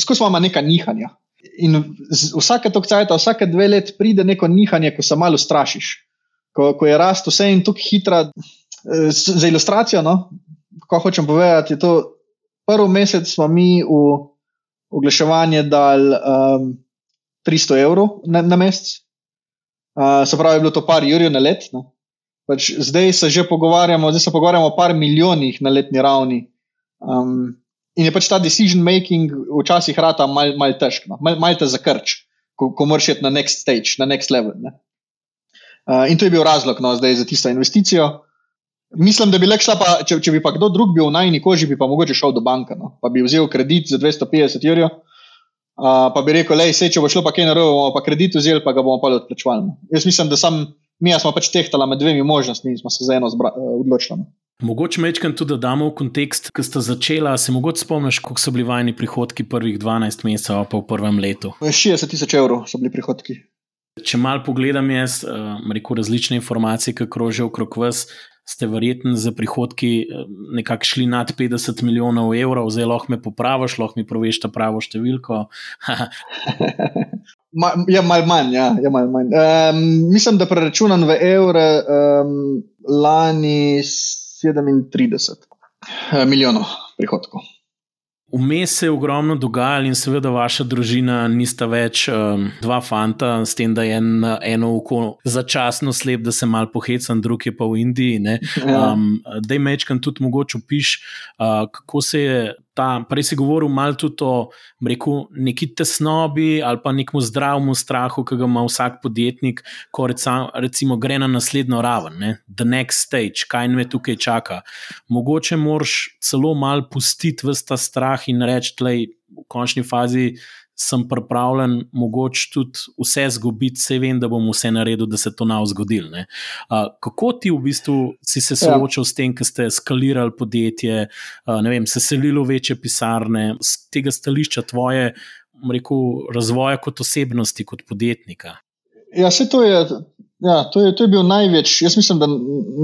[SPEAKER 2] skozi imamo neka nihanja. In vsake tok cajt, vsake dve let pride neko nihanje, ko se malo strašiš. Ko, ko je rast vse in tako hitra. Eh, za ilustracijo, no, ko hočem povedati, je to prvi mesec smo mi v oglaševanje dali um, 300 evrov na, na mesec. Uh, se pravi, je bilo to par jurjev na let. Pač zdaj se že pogovarjamo, zdaj se pogovarjamo o par milijonih na letni ravni. Um, in je pač ta decision making včasih rata mal, mal težko, no. mal, mal te zakrč, ko, ko moraš iti na next stage, na next level. Uh, in to je bil razlog no, za tisto investicijo. Mislim, da bi le šla, pa, če, če bi pa kdo drug bil v najni koži, bi pa mogoče šel do banke, no? pa bi vzel kredit za 250 jurjev. Uh, pa bi rekel, le, če bo šlo pa kaj narobe, bomo pa kredit vzeli, pa ga bomo pa odplačevali. No. Jaz mislim, da sam, mi smo pač tehtali med dvemi možnostmi in smo se za eno zbra, uh, odločili. No.
[SPEAKER 1] Mogoče mečkam tudi, da damo v kontekst, ki ste začela. Se mogoče spomniš, koliko so bili vajni prihodki prvih 12 mesecev, pa v prvem letu?
[SPEAKER 2] 60 tisoč evrov so bili prihodki.
[SPEAKER 1] Če malo pogledam, jaz uh, rekel različne informacije, ki krožijo okrog vas, ste verjetno za prihodki eh, nekako šli nad 50 milijonov evrov, zdaj lahko me popraviš, lahko mi proveš ta pravo številko.
[SPEAKER 2] Ma, ja, malo manj, ja, je malo manj. Um, mislim, da preračunam v evre um, lani 37 eh, milijonov prihodkov.
[SPEAKER 1] Vmes se je ogromno dogajalo, in seveda vaša družina nista več um, dva fanta, s tem, da je en, eno oko začasno slep, da se mal pohecam, drug je pa v Indiji. Ja. Um, da je mečkan tudi mogoče opiš, uh, kako se je ta, prej si govoril malo tudi o rekel, neki tesnobi ali pa nekem zdravemu strahu, ki ga ima vsak podjetnik, ko recimo, recimo gre na naslednjo raven, ne? the next stage, kaj me tukaj čaka. Mogoče moraš celo malo pustiti v ta strah in reči, da je v končni fazi sem pripravljen, mogoče tudi vse zgubiti, vse vem, da bom vse naredil, da se to ne bo zgodilo. Uh, kako ti v bistvu si se ja. soočil ja. s tem, da ste skalirali podjetje, uh, vem, se selili v večje pisarne, z tega stališča tvoje, rekel, razvoja kot osebnosti, kot podjetnika?
[SPEAKER 2] Ja, se to je. Ja, to, je, to je bil največ. Jaz mislim, da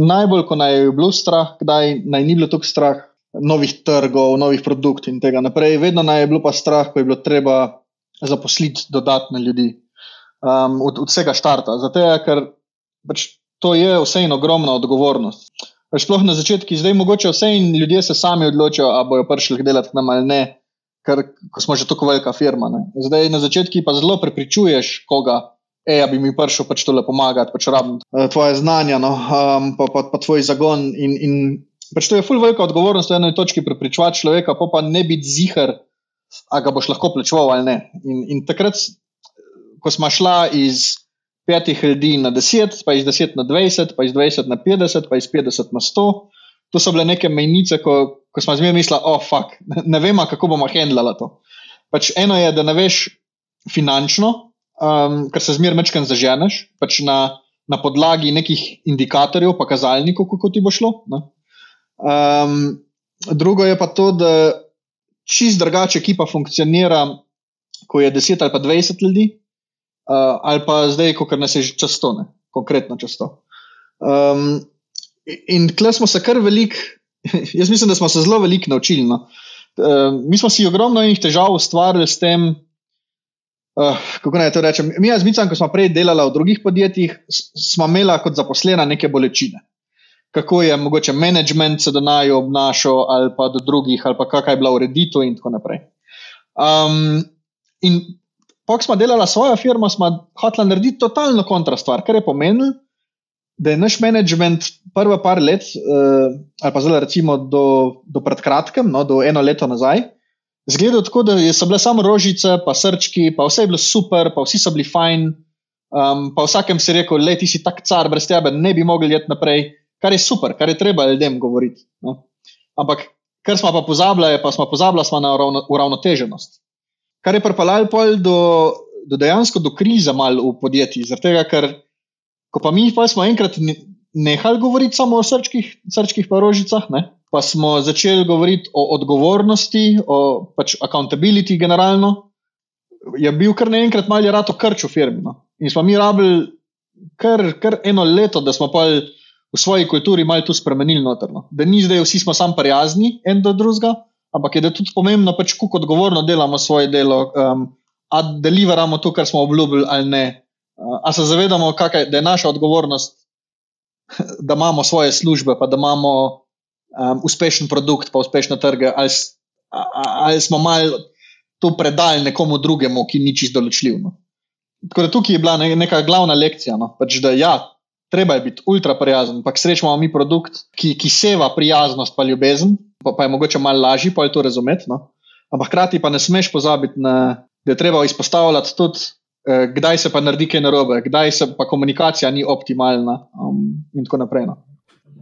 [SPEAKER 2] najbolj, ko naj je bilo strah, kdaj naj ni bilo tako strah novih trgov, novih produktov in tega naprej. Vedno naj je bilo pa strah, ko je bilo treba zaposliti dodatne ljudi um, od, od vsega štarta. Zato je, ker pač to je vse in ogromna odgovornost. Pač sploh na začetku, zdaj mogoče vse in ljudje se sami odločijo, ali bojo prišli delati nam ali ne, ker smo že tako velika firma. Ne. Zdaj na začetku pa zelo prepričuješ koga. Ej, bi mi prišel pač tole pomagati, pač rabim uh, tvoje znanja, no, um, pa, pa, pa tvoj zagon. In, in pač to je fulj velika odgovornost, da enoj točki prepričovati človeka, pa, pa ne biti zihar, a ga boš lahko plačeval ali ne. In, in takrat, ko smo šla iz petih ljudi na deset, pa iz deset na dvajset, pa iz dvajset na petdeset, pa iz petdeset na sto, to so bile neke mejnice, ko, ko smo zmeraj mislili, oh, fuck, ne, vemo, kako bomo handlali to. Pač eno je, da ne veš finančno, um, ker se zmeraj mečkam zaženeš, pač na, na podlagi nekih indikatorjev, pa kazalnikov, kako ti bo šlo. Um, drugo je pa to, da čist drugače ekipa funkcionira, ko je 10 ali pa 20 ljudi, uh, ali pa zdaj, ko nas je že často, ne? konkretno často. Um, in tle smo se kar velik, jaz mislim, da smo se zelo veliko naučili. No? Uh, mi smo si ogromno enih težav ustvarili s tem. Uh, kako naj to rečem? Mi, jaz mislim, ko smo prej delali v drugih podjetjih, smo imeli kot zaposlena neke bolečine kako je mogoče management se do naj obnašal, ali pa do drugih, ali pa kakšna je bila ureditev, in tako naprej. Um, in ko smo delali svojo firmo, smo hoteli narediti totalno kontra stvar, kar je pomenilo, da je naš management prve par let, uh, ali pa zelo recimo do, do pred kratkim, no, do eno leto nazaj. Zgledal tako, da so bile samo rožice, pa srčki, pa vse je bilo super, pa vsi so bili fajn. Um, pa vsakem si rekel, le ti si tak car, brez tebe ne bi mogli iti naprej kar je super, kar je treba ljudem govoriti. No? Ampak, kar smo pa pozabili, pa smo pozabili smo na uravnoteženost. kar je pripeljalo do, do dejansko do krize malo v podjetjih. Zaradi tega, ker ko pa mi pa smo enkrat nehali govoriti samo o srčkih, srčkih pa rožicah, ne? pa smo začeli govoriti o odgovornosti, o pač accountability generalno, je bil kar naenkrat malo rado krč v firmi. No? In smo mi rabili kar, kar eno leto, da smo pa v svoji kulturi malo tu spremenili notrno. Da ni zdaj vsi smo sam prijazni en do drugega, ampak je da tudi pomembno, pač, kako odgovorno delamo svoje delo, um, a deliveramo to, kar smo obljubili ali ne. Uh, a se zavedamo, kakaj, da je naša odgovornost da imamo svoje službe, pa da imamo um, uspešen produkt, pa uspešne trge, ali, ali smo malo to predali nekomu drugemu, ki ni čisto določljiv. No. Tako da tukaj je bila neka glavna lekcija, no. pač, da ja, treba je biti ultra prijazen, ampak srečamo mi produkt, ki, ki seva prijaznost pa ljubezen, pa, pa je mogoče malo lažje, pa je to razumeti. No. Ampak hkrati pa ne smeš pozabiti, na, da je treba izpostavljati tudi Eh, kdaj se pa naredi kaj narobe, kdaj se pa komunikacija ni optimalna, um, in tako naprej. No.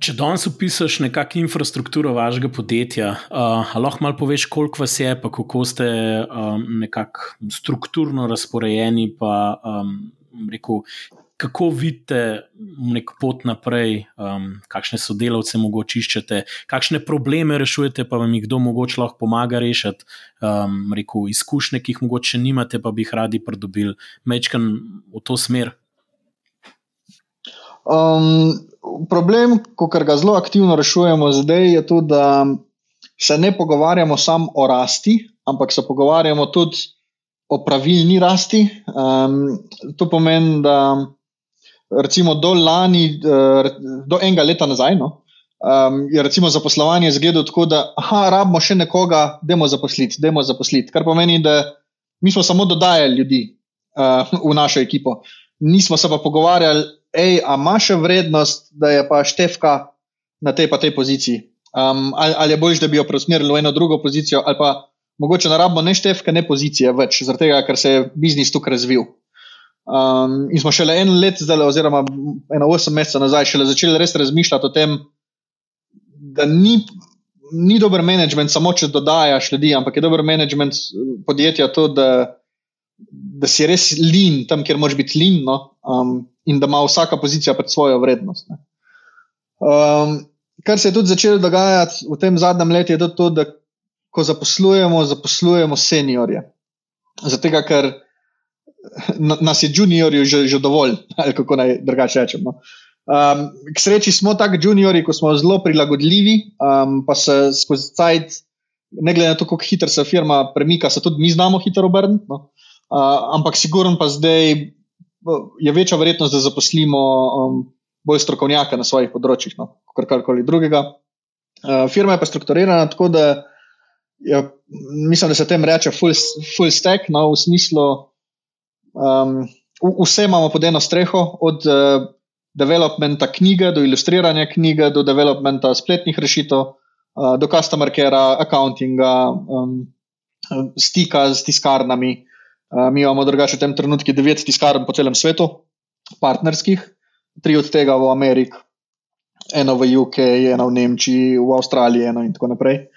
[SPEAKER 1] Če danes opišuješ nekakšno infrastrukturo vašega podjetja, uh, lahko malo poveš, koliko vas je, pa kako ste um, nekako strukturno razporejeni, pa um, rekel, kako vidite nek pot naprej, um, kakšne sodelavce mogoče iščete, kakšne probleme rešujete, pa vam jih kdo mogoče lahko pomaga rešiti, um, rekel, izkušnje, ki jih mogoče nimate, pa bi jih radi pridobili, mečkam v to smer.
[SPEAKER 2] Um, problem, ko ga zelo aktivno rešujemo zdaj, je to, da se ne pogovarjamo samo o rasti, ampak se pogovarjamo tudi o pravilni rasti. Um, to pomeni, da recimo do lani, eh, do enega leta nazaj, no, um, je recimo zaposlovanje izgledalo tako, da aha, rabimo še nekoga, demo zaposliti, demo zaposliti. Kar pomeni, da mi smo samo dodajali ljudi uh, v našo ekipo. Nismo se pa pogovarjali, hej, a ima še vrednost, da je pa števka na tej pa tej poziciji. Um, ali, ali je bolj, da bi jo preusmerili v eno drugo pozicijo, ali pa mogoče ne rabimo ne števke, ne pozicije več, zaradi tega, ker se je biznis tukaj razvil. Um, in smo šele en let, zdaj, oziroma eno osem mesecev nazaj, začeli res razmišljati o tem, da ni, ni dober management samo, če dodajaš ljudi, ampak je dober management podjetja to, da, da si res lin tam, kjer moraš biti lin, no? um, in da ima vsaka pozicija pred svojo vrednost. Um, kar se je tudi začelo dogajati v tem zadnjem letu, je to, da ko zaposlujemo, zaposlujemo seniorje. Zato, ker nas je juniorju že, že dovolj, ali kako naj drugače rečemo. No. Um, k sreči smo tako juniori, ko smo zelo prilagodljivi, um, pa se skozi cajt, ne glede na to, kako hitro se firma premika, se tudi mi znamo hitro obrniti. No. Uh, ampak sigurno pa zdaj je večja verjetnost, da zaposlimo um, bolj strokovnjaka na svojih področjih, no, kot karkoli drugega. Uh, firma je pa strukturirana tako, da je, mislim, da se tem reče full, full stack, no, v smislu. Um, vse imamo pod eno streho, od uh, developmenta knjige do ilustriranja knjige, do developmenta spletnih rešitev, uh, do customer care, accountinga, um, stika z tiskarnami. Uh, mi imamo drugače v tem trenutku devet tiskarn po celem svetu, partnerskih, tri od tega v Ameriki, eno v UK, eno v Nemčiji, v Avstraliji, eno in tako naprej.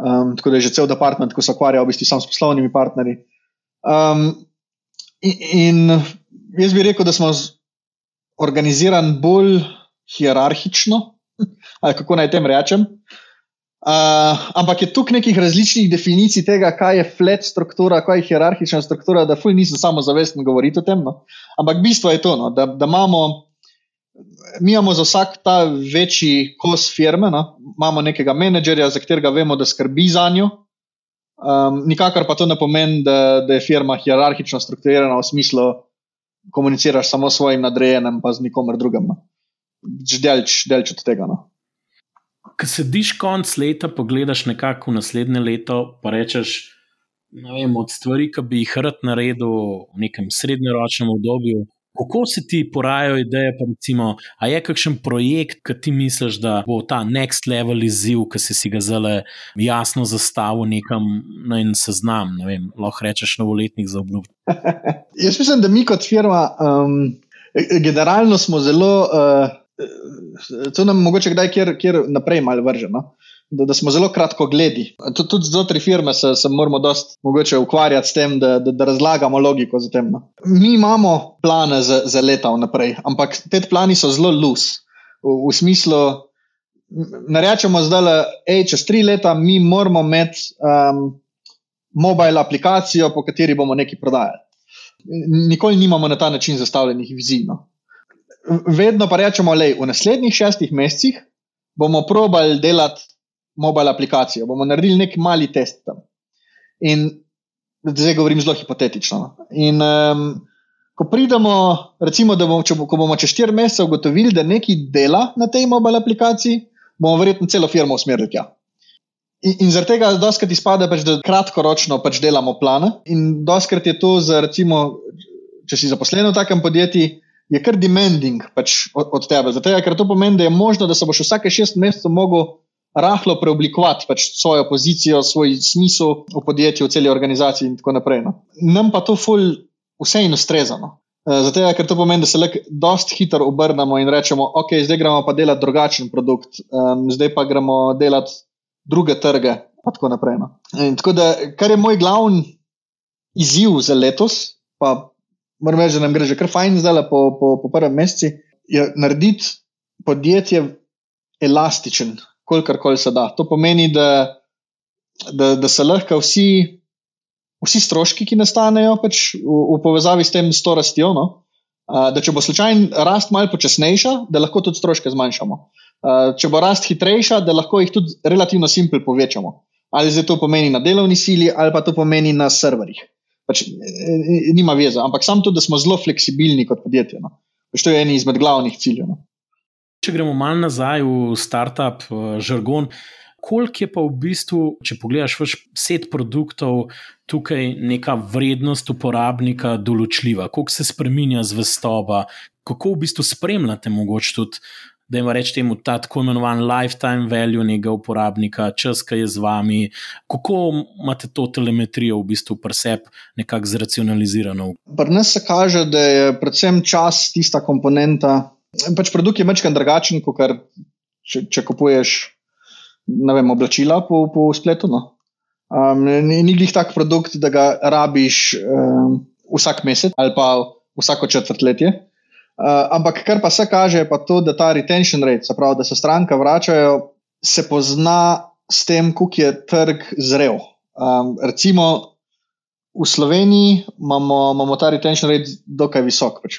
[SPEAKER 2] Um, tako da je že cel department, ki se ukvarja v bistvu samo s poslovnimi partnerji. Um, In jaz bi rekel, da smo organizirani bolj hierarhično, ali kako naj tem rečem. Uh, ampak je tukaj nekih različnih definicij tega, kaj je flat struktura, kaj je hierarhična struktura, da fulj nisem samo zavesten govoriti o tem. No? Ampak bistvo je to, no? da, da imamo, mi imamo za vsak ta večji kos firme, no? imamo nekega menedžerja, za katerega vemo, da skrbi za njo, Um, nikakor pa to ne pomeni, da, da je firma hierarhično strukturirana v smislu, da komuniciraš samo s svojim nadrejenim, pa z nikomer drugim. No. Delč, delč od tega. No.
[SPEAKER 1] Ko sediš konc leta, pogledaš nekako v naslednje leto, pa rečeš, vem, od stvari, ki bi jih rad naredil v nekem srednjeročnem obdobju, Kako se ti porajajo ideje, pa recimo, a je kakšen projekt, ki ti misliš, da bo ta next level izziv, ki si, si ga zelo jasno zastavil nekam na en seznam, ne vem, lahko rečeš novoletnih za obljub.
[SPEAKER 2] Jaz mislim, da mi kot firma, um, generalno smo zelo, uh, to nam mogoče kdaj kjer, kjer naprej malo vrženo. Da, da smo zelo kratko gledi. Tudi, tudi znotraj firme se, se moramo mogoče ukvarjati s tem, da, da, da razlagamo logiko za tem. No. Mi imamo plane za, za leta vnaprej, ampak te plani so zelo lus. V, v smislu, ne rečemo zdaj, da je čez tri leta mi moramo imeti um, mobile aplikacijo, po kateri bomo nekaj prodajali. Nikoli nimamo na ta način zastavljenih vizij. No. Vedno pa rečemo, da v naslednjih šestih mesecih bomo probali delati mobile aplikacijo, bomo naredili neki mali test tam. In zdaj govorim zelo hipotetično. No. In um, ko pridemo, recimo, da bomo, če, ko bomo čez 4 mesece ugotovili, da nekaj dela na tej mobile aplikaciji, bomo verjetno celo firmo usmerili tja. In, in zaradi tega doskrat izpade, pač, da kratkoročno pač delamo plane. In doskrat je to, za, recimo, če si zaposlen v takem podjetju, je kar demanding pač od, od tebe. Zato, ker to pomeni, da je možno, da se boš vsake šest mesecev mogel rahlo preoblikovati pač svojo pozicijo, svoj smisel v podjetju, v celi organizaciji in tako naprej. No. Nam pa to ful vse in ustrezano. Eh, zato, ker to pomeni, da se lahko dosti hitro obrnemo in rečemo, ok, zdaj gremo pa delati drugačen produkt, um, zdaj pa gremo delati druge trge. Pa tako naprej. No. Tako da, kar je moj glavni izziv za letos, pa moram reči, da nam gre že kar fajn, zdaj po, po, po prvem mesecu, je narediti podjetje elastičen, kolikor koli se da. To pomeni, da, da, da se lahko vsi, vsi stroški, ki nastanejo pač v, v povezavi s tem, s to rastjo, no, da če bo slučajno rast malo počasnejša, da lahko tudi stroške zmanjšamo. Če bo rast hitrejša, da lahko jih tudi relativno simpel povečamo. Ali zdaj to pomeni na delovni sili, ali pa to pomeni na serverjih. Pač, e, e, nima veze, ampak samo to, da smo zelo fleksibilni kot podjetje. No. Pač to je en izmed glavnih ciljev. No.
[SPEAKER 1] Če gremo malo nazaj v startup uh, žargon, koliko je pa v bistvu, če pogledaš vaš set produktov, tukaj neka vrednost uporabnika določljiva, koliko se spremenja zvestoba, kako v bistvu spremljate mogoče tudi. Da jim rečemo, ta tako imenovan lifetime value nekega uporabnika, čas, ki je z vami, kako imate to telemetrijo v bistvu preseb nekako zracionalizirano?
[SPEAKER 2] Pri nas se kaže, da je predvsem čas tista komponenta, Pač produkt je večkrat drugačen, kot če, če kupuješ vem, oblačila po, po spletu. No. Um, ni jih tak produkt, da ga rabiš um, vsak mesec ali pa vsako četrtletje. Uh, ampak kar pa se kaže, je to, da ta retention rate, se pravi, da se stranka vračajo, se pozna s tem, kako je trg zrel. Um, recimo, V Sloveniji imamo, imamo ta retention rate dokaj visok, pač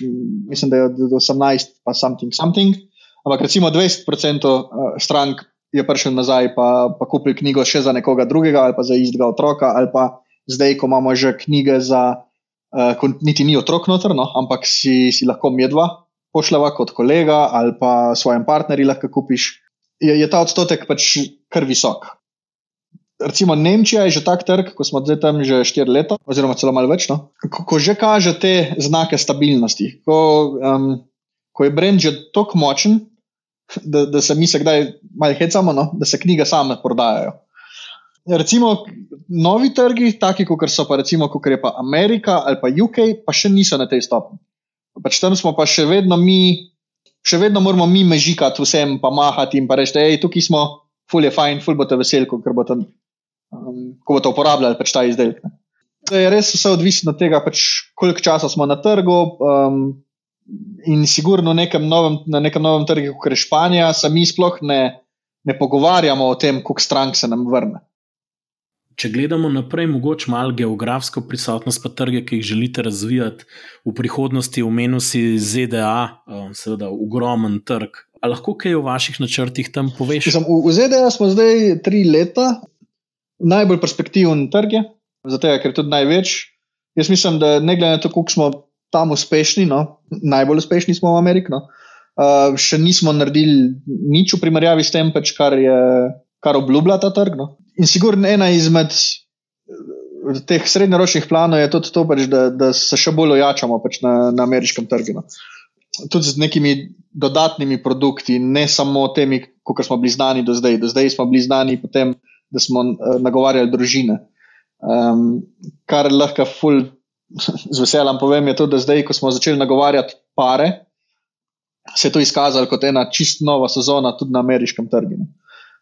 [SPEAKER 2] mislim, da je od 18, pa something, something. Ampak recimo 20% eh, strank je prišel nazaj, pa, pa kupil knjigo še za nekoga drugega, ali pa za istega otroka, ali pa zdaj, ko imamo že knjige za, uh, ko niti ni otrok noter, no, ampak si, si lahko medva pošljava kot kolega ali pa svojim partnerjem lahko kupiš, je, je ta odstotek pač kar visok recimo Nemčija je že tak trg, ko smo zdaj tam že štiri leta, oziroma celo malo več. No? Ko, ko že kaže te znake stabilnosti, ko, um, ko je brend že tako močen, da, da se mi se kdaj malo hecamo, no? da se knjige same prodajajo. Recimo, novi trgi, taki kot so pa recimo, kot je pa Amerika ali pa UK, pa še niso na tej stopni. Pač tam smo pa še vedno mi, še vedno moramo mi mežikati vsem, pa mahati in pa reči, hej, tukaj smo, ful je fajn, ful bo te vesel, ker bo tam um, ko boste uporabljali pač ta izdelek. Ne. To je res vse odvisno od tega, pač, koliko časa smo na trgu. Um, in sigurno nekem novem, na nekem novem trgu, kot je Španija, se mi sploh ne, ne pogovarjamo o tem, koliko strank se nam vrne.
[SPEAKER 1] Če gledamo naprej, mogoče malo geografsko prisotnost, pa trge, ki jih želite razvijati v prihodnosti, omenil si ZDA, um, seveda ogromen trg. A lahko kaj o vaših načrtih tam poveš?
[SPEAKER 2] Mislim, v ZDA smo zdaj tri leta, najbolj perspektiven trg, zato je, ker je tudi največ. Jaz mislim, da ne glede na to, koliko smo tam uspešni, no, najbolj uspešni smo v Ameriki, no, uh, še nismo naredili nič v primerjavi s tem, pač, kar, je, kar obljublja ta trg. No. In sigurno ena izmed eh, teh srednjeročnih planov je tudi to, pač, da, da se še bolj ojačamo pač, na, na ameriškem trgu. No. Tudi z nekimi dodatnimi produkti, ne samo temi, kot smo bili znani do zdaj. Do zdaj smo bili znani potem da smo uh, nagovarjali družine. Um, kar lahko ful, z veseljem povem, je to, da zdaj, ko smo začeli nagovarjati pare, se je to izkazalo kot ena čist nova sezona tudi na ameriškem trgu.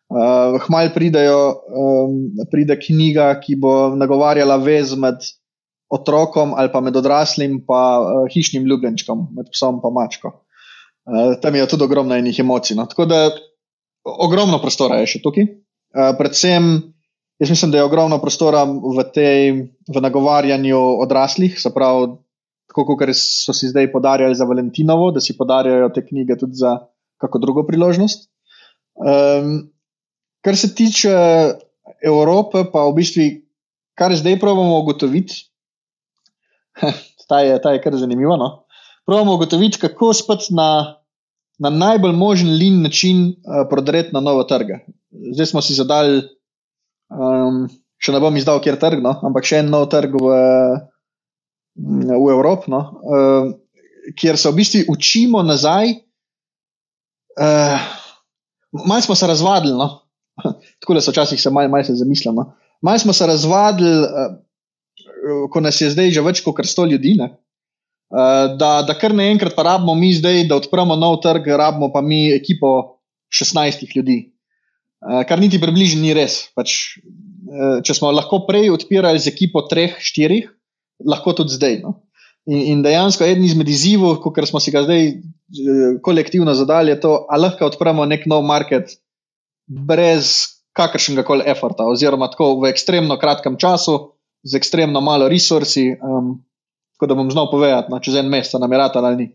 [SPEAKER 2] Uh, Hmal pridejo, um, pride knjiga, ki bo nagovarjala vez med otrokom ali pa med odraslim, pa uh, hišnim ljubljenčkom, med psom in mačko. Uh, tam je tudi ogromno enih emocij. No. Tako da ogromno prostora je še tukaj. Uh, predvsem, jaz mislim, da je ogromno prostora v, tej, v nagovarjanju odraslih, se pravi, tako kot so si zdaj podarjali za Valentinovo, da si podarjajo te knjige tudi za kako drugo priložnost. Um, kar se tiče Evrope, pa v bistvu, kar zdaj pravimo ugotoviti, ta, ta je kar zanimivo. No? Pravimo ugotoviti, kako spet na, na najbolj možen lin način uh, prodreti na novo trge. Zdaj smo si zadali, um, še ne bom izdal, kjer trg, no? ampak še en nov trg v, v Evropi, no? uh, kjer se v bistvu učimo nazaj. Uh, Malo smo se razvadili, no? tako da so včasih se malo mal zamislili. No? Malo smo se razvadili, uh, ko nas je zdaj že več kot sto ljudi, uh, da, da kar naenkrat pa rabimo mi zdaj, da odpremo nov trg, rabimo pa mi ekipo 16 ljudi. Uh, kar niti približno ni res. Pač, uh, če smo lahko prej odpirali z ekipo 3-4, lahko tudi zdaj. No? In, in dejansko eden izmed izzivov, kot smo si ga zdaj eh, kolektivno zadali, je to, ali lahko odpremo nek nov market brez kakršnega koli efforta, oziroma tako v ekstremno kratkem času, z ekstremno malo resursi. Um, tako da bom znal povedati, no, čez en mesec, namerata ali ni.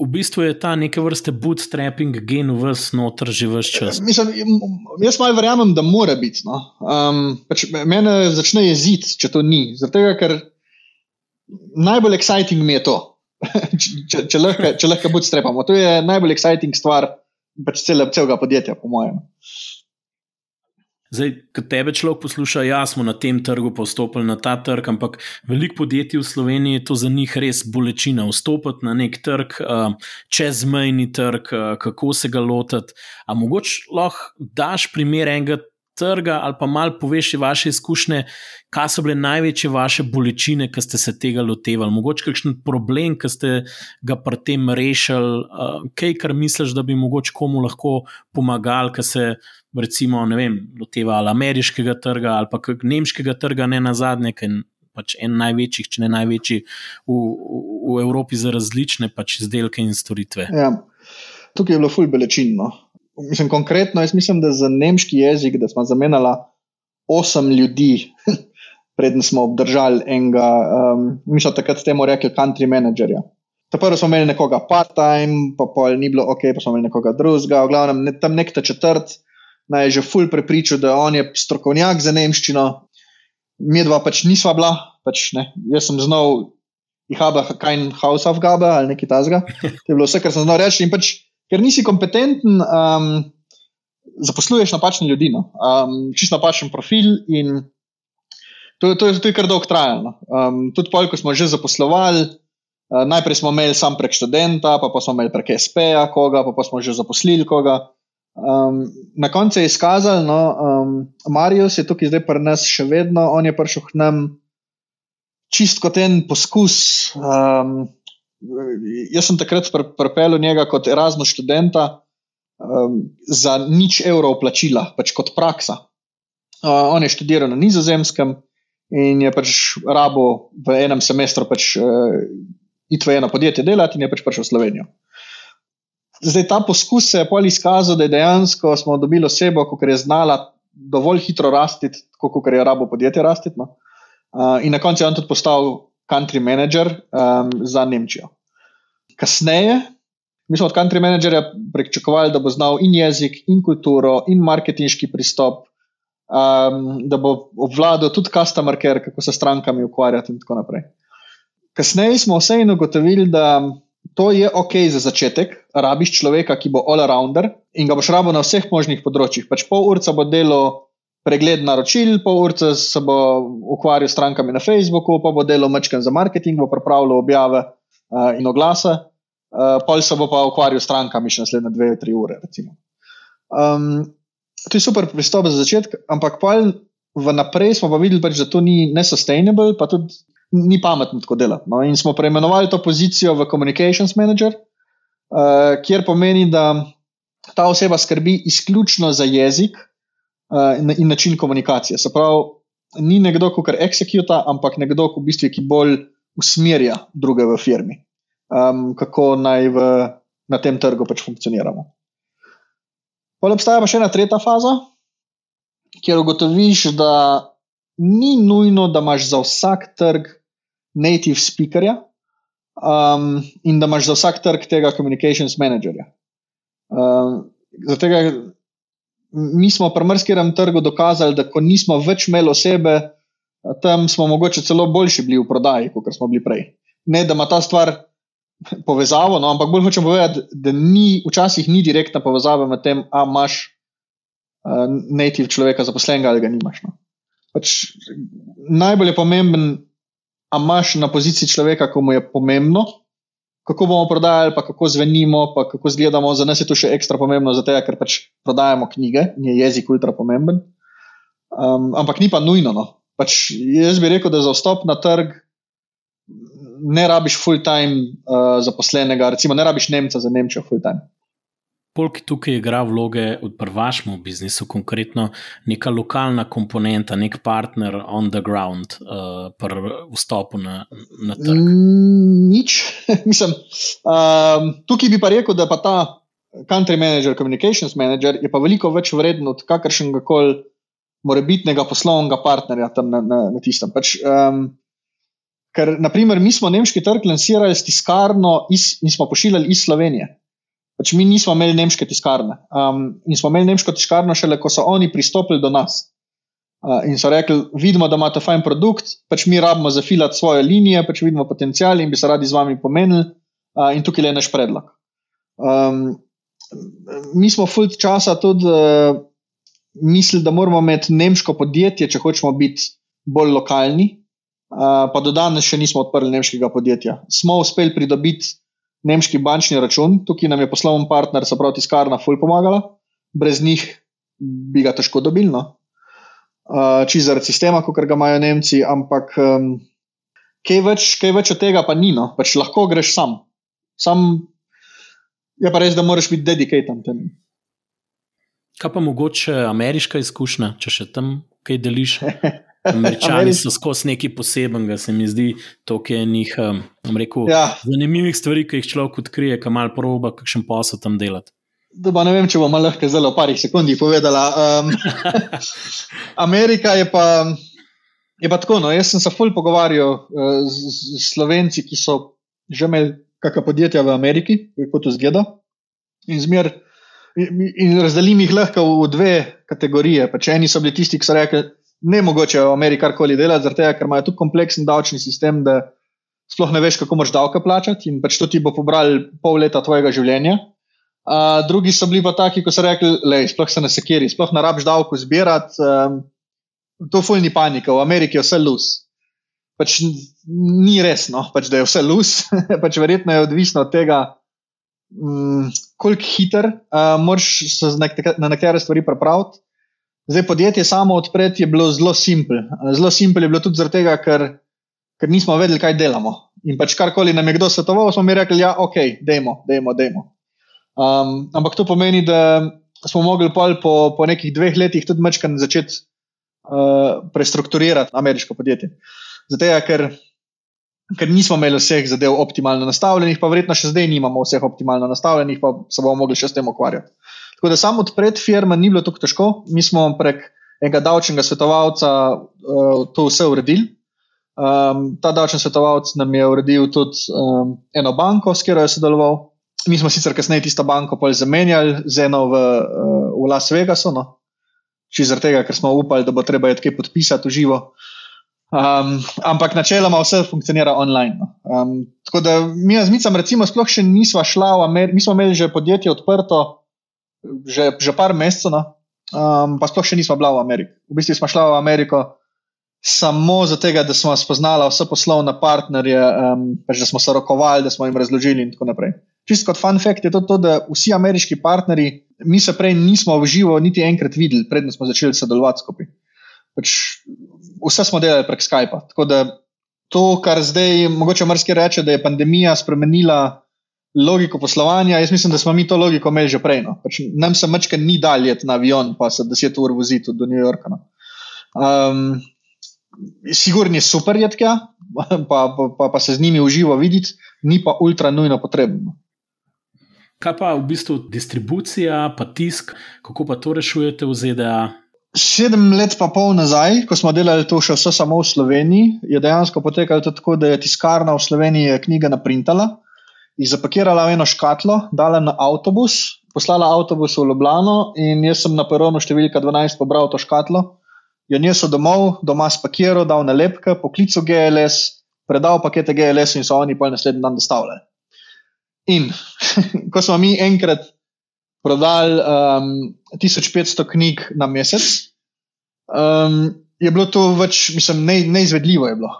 [SPEAKER 1] V bistvu je ta neke vrste bootstrapping gen v vse noter že vse čas.
[SPEAKER 2] Mislim, jaz malo verjamem, da mora biti. No. Um, pač mene začne jeziti, če to ni. Zato, ker najbolj exciting mi je to, če, če lahko, če lahko bootstrapamo. To je najbolj exciting stvar pač cele, celega podjetja, po mojem.
[SPEAKER 1] Zdaj, ko tebe človek posluša, ja, smo na tem trgu postopili na ta trg, ampak veliko podjetij v Sloveniji je to za njih res bolečina. Vstopiti na nek trg, čezmejni trg, kako se ga lotiti. Ampak mogoče lahko daš primer enega trga ali pa malo poveš vaše izkušnje, kaj so bile največje vaše bolečine, ki ste se tega lotevali, mogoče kakšen problem, ki ste ga pri tem rešili, uh, kaj kar misliš, da bi mogoče komu lahko pomagal, ki se recimo vem, loteva ali ameriškega trga ali pa nemškega trga, ne na zadnje. Pač en največjih, če ne največji v, v, v Evropi za različne pač izdelke in storitve.
[SPEAKER 2] Ja. Tukaj je bilo fulj bolečino mislim, konkretno, jaz mislim, da za nemški jezik, da smo zamenjali osem ljudi, preden smo obdržali enega, um, mi smo takrat temu rekli, country managerja. Prvo smo imeli nekoga part-time, pa pol ni bilo ok, pa smo imeli nekoga drugega, v glavnem ne, tam nekta četrt, naj je že full prepričal, da on je strokovnjak za nemščino, mi dva pač nisva bila, pač ne, jaz sem znal, ihaba, kein house of gabe ali nekaj tasga, to je bilo vse, kar sem znal reči in pač ker nisi kompetenten, um, zaposluješ napačne ljudi, no? um, čisto napačen profil. To, to, to je kar dolgo trajalo. Um, tudi pol, ko smo že zaposlovali, uh, najprej smo imeli sam prek študenta, pa, pa smo imeli prek SP-ja koga, pa, pa smo že zaposlili. Um, na koncu je izkazal, da no, um, Marius je tukaj zdaj pri nas še vedno, on je prišel k nam čist kot en poskus. Um, jaz sem takrat pripeljal njega kot Erasmus študenta um, za nič evrov plačila, pač kot praksa. Uh, on je študiral na nizozemskem in je pač rabo v enem semestru pač, uh, iti v eno podjetje delati in je pač prišel v Slovenijo. Zdaj ta poskus se je pol izkazal, da je dejansko smo dobili osebo, ki je znala dovolj hitro rasti, kot je rabo podjetje rasti. No? Uh, in na koncu je on tudi postal country manager um, za Nemčijo. Kasneje, mi smo od country managerja pričakovali, da bo znal in jezik, in kulturo, in marketinški pristop, um, da bo obvladal tudi customer care, kako se s strankami ukvarjati in tako naprej. Kasneje smo vseeno ugotovili, da to je ok za začetek, rabiš človeka, ki bo all-rounder in ga boš rabo na vseh možnih področjih. Pač pol urca bo delo pregled naročil, pol urca se bo ukvarjal s strankami na Facebooku, pa bo delo mečken za marketing, bo pripravljal objave uh, in oglase, uh, pol se bo pa ukvarjal s strankami še naslednje dve, tri ure. Um, to je super pristop za začetek, ampak pol vnaprej smo pa videli, pač, da to ni nesustainable, pa tudi ni pametno tako delati. No? In smo preimenovali to pozicijo v Communications Manager, uh, kjer pomeni, da ta oseba skrbi izključno za jezik uh, in, in način komunikacije. Se pravi, ni nekdo, ki kar executa, ampak nekdo, ki v bistvu ki bolj usmerja druge v firmi, um, kako naj v, na tem trgu pač funkcioniramo. Potem obstaja pa še ena tretja faza, kjer ugotoviš, da ni nujno, da imaš za vsak trg native speakerja um, in da imaš za vsak trg tega communications managerja. Um, zato, mi smo pri mrskem trgu dokazali, da ko nismo več imeli osebe, tam smo mogoče celo boljši bili v prodaji, kot smo bili prej. Ne, da ima ta stvar povezavo, no, ampak bolj hočem povedati, da ni, včasih ni direktna povezava med tem, a imaš uh, native človeka zaposlenega ali ga nimaš. No. Pač, najbolj je pomemben, a imaš na poziciji človeka, ko mu je pomembno, kako bomo prodajali, pa kako zvenimo, pa kako izgledamo. Za nas je to še ekstra pomembno, zato ker pač prodajamo knjige in je jezik ultra pomemben. Um, ampak ni pa nujno. No. Pač jaz bi rekel, da za vstop na trg ne rabiš full-time uh, zaposlenega, recimo ne rabiš Nemca za Nemčijo full-time.
[SPEAKER 1] Polk tukaj igra vloge v vašem biznisu, konkretno neka lokalna komponenta, nek partner on the ground uh, pri vstopu na, na trg.
[SPEAKER 2] Mm, nič. Mislim, um, tukaj bi pa rekel, da pa ta country manager, communications manager je pa veliko več vreden od kakršnega koli morebitnega poslovnega partnerja tam na, na, na tistem. Pač, um, ker, naprimer, mi smo nemški trg lansirali s tiskarno iz, in smo pošiljali iz Slovenije. Pač mi nismo imeli nemške tiskarne. Um, in smo imeli nemško tiskarno šele, ko so oni pristopili do nas. Uh, in so rekli, vidimo, da imate fajn produkt, pač mi rabimo zafilati svoje linije, pač vidimo potencial in bi se radi z vami pomenili. Uh, in tukaj je naš predlog. Um, mi smo fulj časa tudi uh, mislili, da moramo imeti nemško podjetje, če hočemo biti bolj lokalni. Uh, pa do danes še nismo odprli nemškega podjetja. Smo uspeli pridobiti nemški bančni račun, tukaj nam je poslovni partner, se pravi, tiskarna, ful pomagala, brez njih bi ga težko dobili. No? Uh, Čiž zaradi sistema, kot ga imajo Nemci, ampak um, kaj, več, kaj več od tega pa ni, no? pač lahko greš sam. sam. Je pa res, da moraš biti dedikatan tem.
[SPEAKER 1] Kaj pa mogoče ameriška izkušnja, če še tam kaj deliš? Američani so skozi nekaj posebenega, se mi zdi, to, je njih, um, rekel, ja. zanimivih stvari, ki jih človek odkrije, ki malo proba, kakšen posel tam delati.
[SPEAKER 2] Doba, ne vem, če bom lahko zelo v parih sekundah povedala. Um, Amerika je pa, je pa tako. No, jaz sem se fulj pogovarjal uh, z, z slovenci, ki so že imeli kakšna podjetja v Ameriki, kako to zgleda. In, zmer, in, in razdelim jih lahko v dve kategorije. Pač eni so bili tisti, ki so rekli, ne mogoče v Ameriki karkoli delati, zaradi tega, ker imajo tako kompleksen davčni sistem, da sploh ne veš, kako moš davke plačati in pač to ti bo pobral pol leta tvojega življenja. Uh, drugi so bili pa taki, ko so rekli, da sploh se ne sekiri, sploh ne rabiš davko zbirati. Um, to fulni panika, v Ameriki je vse lus. Pač ni resno, pač, da je vse lus, pač verjetno je odvisno od tega, um, koliko hiter uh, moraš se na nekatere stvari pripraviti. Zdaj, podjetje samo odpreti je bilo zelo simpel. Zelo simpel je bilo tudi zato, ker, ker nismo vedeli, kaj delamo. In pač karkoli nam je kdo svetoval, smo mi rekli, da ja, je ok, dajmo, dajmo. Um, ampak to pomeni, da smo mogli po, po nekih dveh letih tudi mečkaj začeti uh, prestrukturirati ameriško podjetje. Zato, ker, ker nismo imeli vseh zadev optimalno nastavljenih, pa verjetno še zdaj nimamo vseh optimalno nastavljenih, pa se bomo mogli še s tem ukvarjati. Tako da samo odpreti firma ni bilo tako težko. Mi smo prek enega davčnega svetovalca uh, to vse uredili. Um, ta davčni svetovalec nam je uredil tudi um, eno banko, s katero je sodeloval. Mi smo sicer kasneje tisto banko zamenjali z eno v, uh, v Las Vegasu, no? če zaradi tega, ker smo upali, da bo treba je kaj podpisati v živo. Um, ampak načeloma vse funkcionira online. No? Um, tako da mi z Micem, recimo, sploh še nismo šli v Ameriko, mi smo imeli že podjetje odprto že, že par mesecev, no? um, pa sploh še nismo bila v Ameriki. V bistvu smo šla v Ameriko samo zato, da smo spoznala vse poslovne partnerje, um, pač da smo se rokovali, da smo jim razložili in tako naprej. Čisto kot fun fact je to, to, da vsi ameriški partnerji, mi se prej nismo v živo niti enkrat videli, predtem smo začeli sodelovati skupaj. Pač vse smo delali prek Skypa. Tako da to, kar zdaj mogoče mrski reče, da je pandemija spremenila logiko poslovanja. Jaz mislim, da smo mi to logiko imeli že prej. No. Pač nam se mačka ni daljet na avion, pa se deset ur voziti do New Yorka. No. Um, Sigurno je super jedka, pa, pa, pa, pa se z njimi uživo videti, ni pa ultra nujno potrebno.
[SPEAKER 1] Kaj pa v bistvu distribucija, pa tisk, kako pa to rešujete v ZDA?
[SPEAKER 2] Sedem let pa pol nazaj, ko smo delali to še vse samo v Sloveniji, je dejansko potekalo tako, da je tiskarna v Sloveniji knjige naprintala, jih zapakirala v eno škatlo, dala na avtobus, poslala avtobus v Ljubljano in jaz sem na peronu številka 12 pobral to škatlo, jo nesel domov, doma spakiral, dal nalepke, poklical GLS, predal pakete GLS in so oni pa naslednji dan dostavljali. In ko smo mi enkrat prodali um, 1500 knjig na mesec. Um, je bilo to več, mislim, ne, neizvedljivo. Je uh,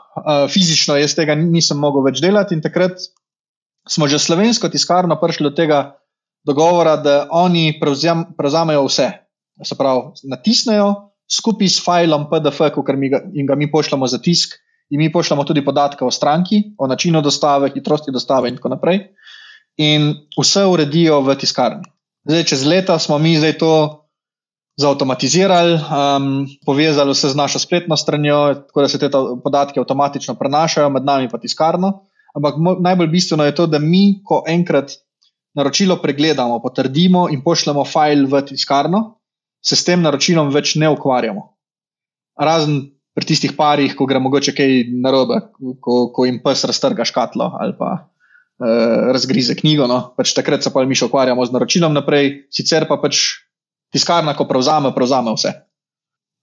[SPEAKER 2] fizično jaz tega nisem mogel več delati, in takrat smo že slovensko tiskarno prišli do tega dogovora, da oni prevzem, prevzamejo vse. Se pravi, natisnejo skupaj s filom PDF, ki ga, ga mi pošljemo za tisk, in mi pošljemo tudi podatke o stranki, o načinu dostave, hitrosti dostave in tako naprej. In vse uredijo v tiskarni. Zdaj, čez leta smo mi zdaj to zautomatizirali, um, povezali se z našo spletno stranjo, tako da se te podatke avtomatično prenašajo med nami in tiskarno. Ampak najbolj bistveno je to, da mi, ko enkrat naročilo pregledamo, potrdimo in pošljemo file v tiskarno, se s tem naročilom več ne ukvarjamo. Razen pri tistih parih, ko gre mogoče kaj narobe, ko, ko jim pes raztrga škatlo ali pa uh, razgrize knjigo. No. Pač takrat se pa mi še ukvarjamo z naročilom naprej, sicer pa pač tiskarna, ko prevzame, prevzame vse.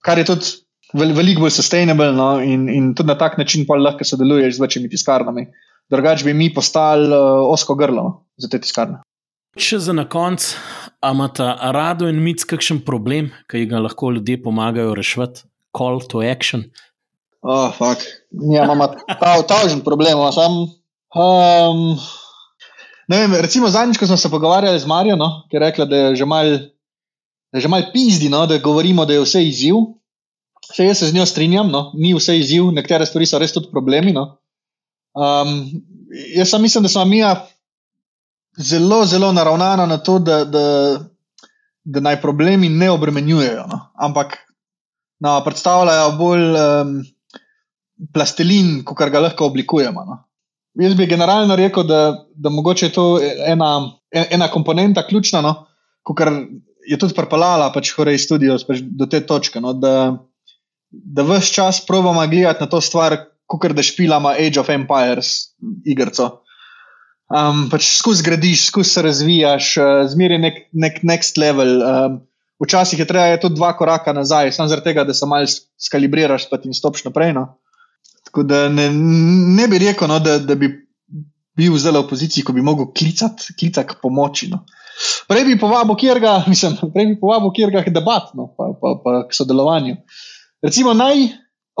[SPEAKER 2] Kar je tudi vel, veliko bolj sustainable no, in, in tudi na tak način lahko sodeluješ z večjimi tiskarnami. Drugač bi mi postali uh, osko grlo za te tiskarne.
[SPEAKER 1] Če za na konec, imate rado in mic kakšen problem, ki ga lahko ljudje pomagajo rešiti, call to action.
[SPEAKER 2] Oh, fuck. Ja, imamo ta otožen problem, samo Um, vem, recimo, zadnjič, ko smo se pogovarjali z Marijo, no, ki je rekla, da je že malo mal pizdi, no, da govorimo, da je vse izziv. Vse jaz se z njo strinjam, no, ni vse izziv, nekatere stvari so res tudi problemi. No. Um, jaz sem mislim, da smo mi zelo, zelo naravnani na to, da, da, da naj problemi ne obremenjujejo, no, ampak no, predstavljajo bolj um, plastelin, kot ga lahko oblikujemo. No. Jaz bi generalno rekel, da, da mogoče je to ena, ena komponenta ključna, no, kar je tudi pripeljala pač Horej Studio pač do te točke. No, da, da vse čas probujemo gledati na to stvar, kot da špilamo Age of Empires igrico. Um, pač skozi gradiš, skozi se razvijaš, uh, zmeri nek, nek next level. Um, včasih je treba je tudi dva koraka nazaj, samo zaradi tega, da se malo skalibriraš in stopiš naprej. No. Tako da ne, ne bi rekel, no, da, da bi bil zelo v poziciji, ko bi lahko klicati klicat k pomoči. No. Prej bi povabil kjerga, mislim, prej bi povabil kjerga k debatno, pa, pa, pa k sodelovanju. Recimo, naj,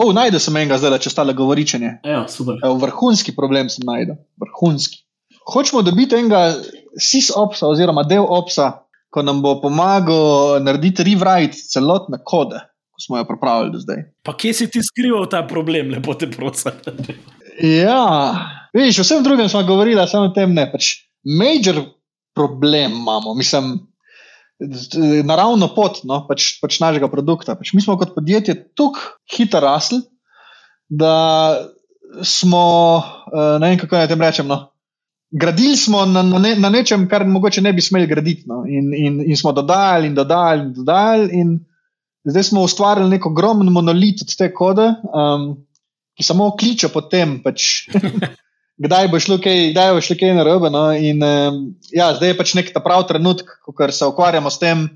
[SPEAKER 2] oh, najdel sem enega zdaj, če stale govoričenje.
[SPEAKER 1] Ja,
[SPEAKER 2] Evo, vrhunski problem sem najdel, vrhunski. Hočemo dobiti enega SIS-opsa oziroma del opsa, ko nam bo pomagal narediti rewrite celotne kode smo jo pripravili do zdaj.
[SPEAKER 1] Pa kje si ti skrival ta problem, lepo te prosim?
[SPEAKER 2] ja, vidiš, vsem drugim smo govorili, samo o tem ne. Pač major problem imamo, mislim, naravno pot no, pač, pač našega produkta. Pač mi smo kot podjetje tako hitro rasli, da smo, eh, ne vem kako naj tem rečem. No, Gradili smo na, na, ne, na nečem, kar mogoče ne bi smeli graditi, no. in, in, in smo dodajali, in dodajali, in dodajali. In Zdaj smo ustvarili nek ogromen monolit od te kode, um, ki samo kliče po tem, pač, kdaj bo šlo kaj, kdaj bo šlo kaj na robe. No? In um, ja, zdaj je pač nek ta pravi trenutek, ko se ukvarjamo s tem,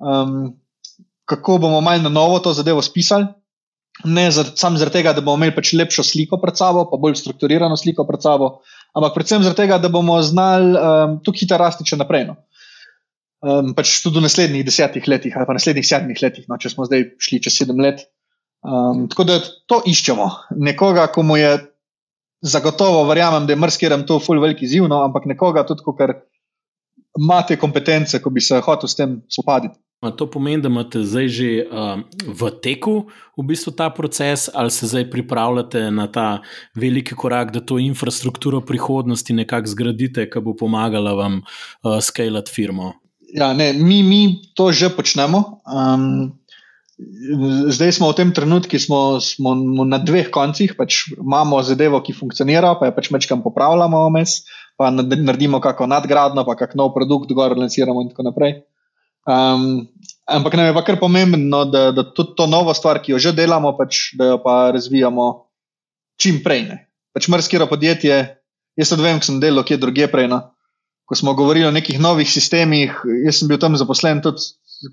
[SPEAKER 2] um, kako bomo malo na novo to zadevo spisali. Ne samo zaradi tega, da bomo imeli pač lepšo sliko pred sabo, pa bolj strukturirano sliko pred sabo, ampak predvsem zaradi tega, da bomo znali um, tukaj hitro rasti še naprej. No? um, pač tudi v naslednjih desetih letih ali pa naslednjih sedmih letih, no, če smo zdaj šli čez sedem let. Um, tako da to iščemo. Nekoga, komu je zagotovo, verjamem, da je mrskirem to ful veliki ziv, no, ampak nekoga tudi, ker ima te kompetence, ko bi se hotel s tem spopaditi.
[SPEAKER 1] To pomeni, da imate zdaj že uh, v teku v bistvu ta proces, ali se zdaj pripravljate na ta veliki korak, da to infrastrukturo prihodnosti nekako zgradite, ki bo pomagala vam uh, skalati firmo?
[SPEAKER 2] Ja, ne, mi, mi to že počnemo. Um, zdaj smo v tem trenutku smo, smo na dveh koncih. Pač imamo zadevo, ki funkcionira, pa jo pač mečkam popravljamo vmes, pa naredimo kakšno nadgradno, pa kakšno nov produkt, gor lanciramo in tako naprej. Um, ampak nam je pa kar pomembno, da, da tudi to novo stvar, ki jo že delamo, pač, da jo pa razvijamo čim prej. Ne. Pač mrskiro podjetje, jaz tudi vem, ko sem delal kje drugje prej. No. Ko smo govorili o nekih novih sistemih, jaz sem bil tam zaposlen tudi,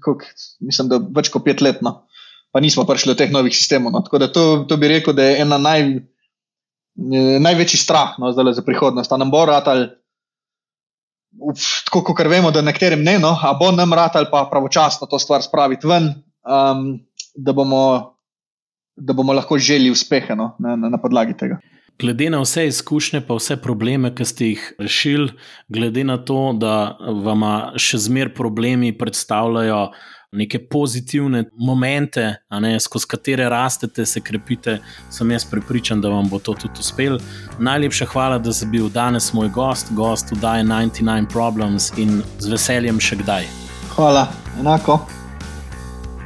[SPEAKER 2] kak, mislim, da več kot pet let, no. pa nismo prišli do teh novih sistemov. No. Tako da to, to bi rekel, da je ena naj, največji strah no, za prihodnost. Ta nam bo rad ali tako kot vemo, da nekaterim ne, no, a bo nam rad ali pa pravočasno to stvar spraviti ven, um, da, bomo, da bomo lahko želi uspehe no, na, na, na podlagi tega.
[SPEAKER 1] Glede na vse izkušnje, pa vse probleme, ki ste jih rešili, glede na to, da vam še zmeraj problemi predstavljajo neke pozitivne momente, ne, skozi katere rastete, se krepite, sem jaz prepričan, da vam bo to tudi uspel. Najlepša hvala, da si bil danes moj gost, gost v Daj 99 Problems in z veseljem še kdaj.
[SPEAKER 2] Hvala, enako.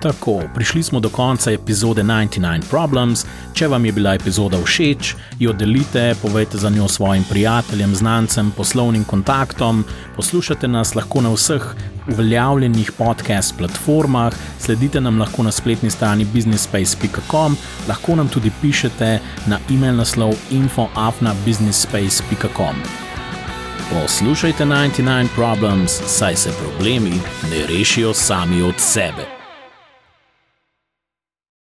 [SPEAKER 1] Tako, prišli smo do konca epizode 99 Problems. Če vam je bila epizoda všeč, jo delite, povejte za njo svojim prijateljem, znancem, poslovnim kontaktom. Poslušate nas lahko na vseh uveljavljenih podcast platformah, sledite nam lahko na spletni strani businessspace.com, lahko nam tudi pišete na e-mail naslov infoafnabusinessspace.com. Poslušajte 99 Problems, saj se problemi ne rešijo sami od sebe.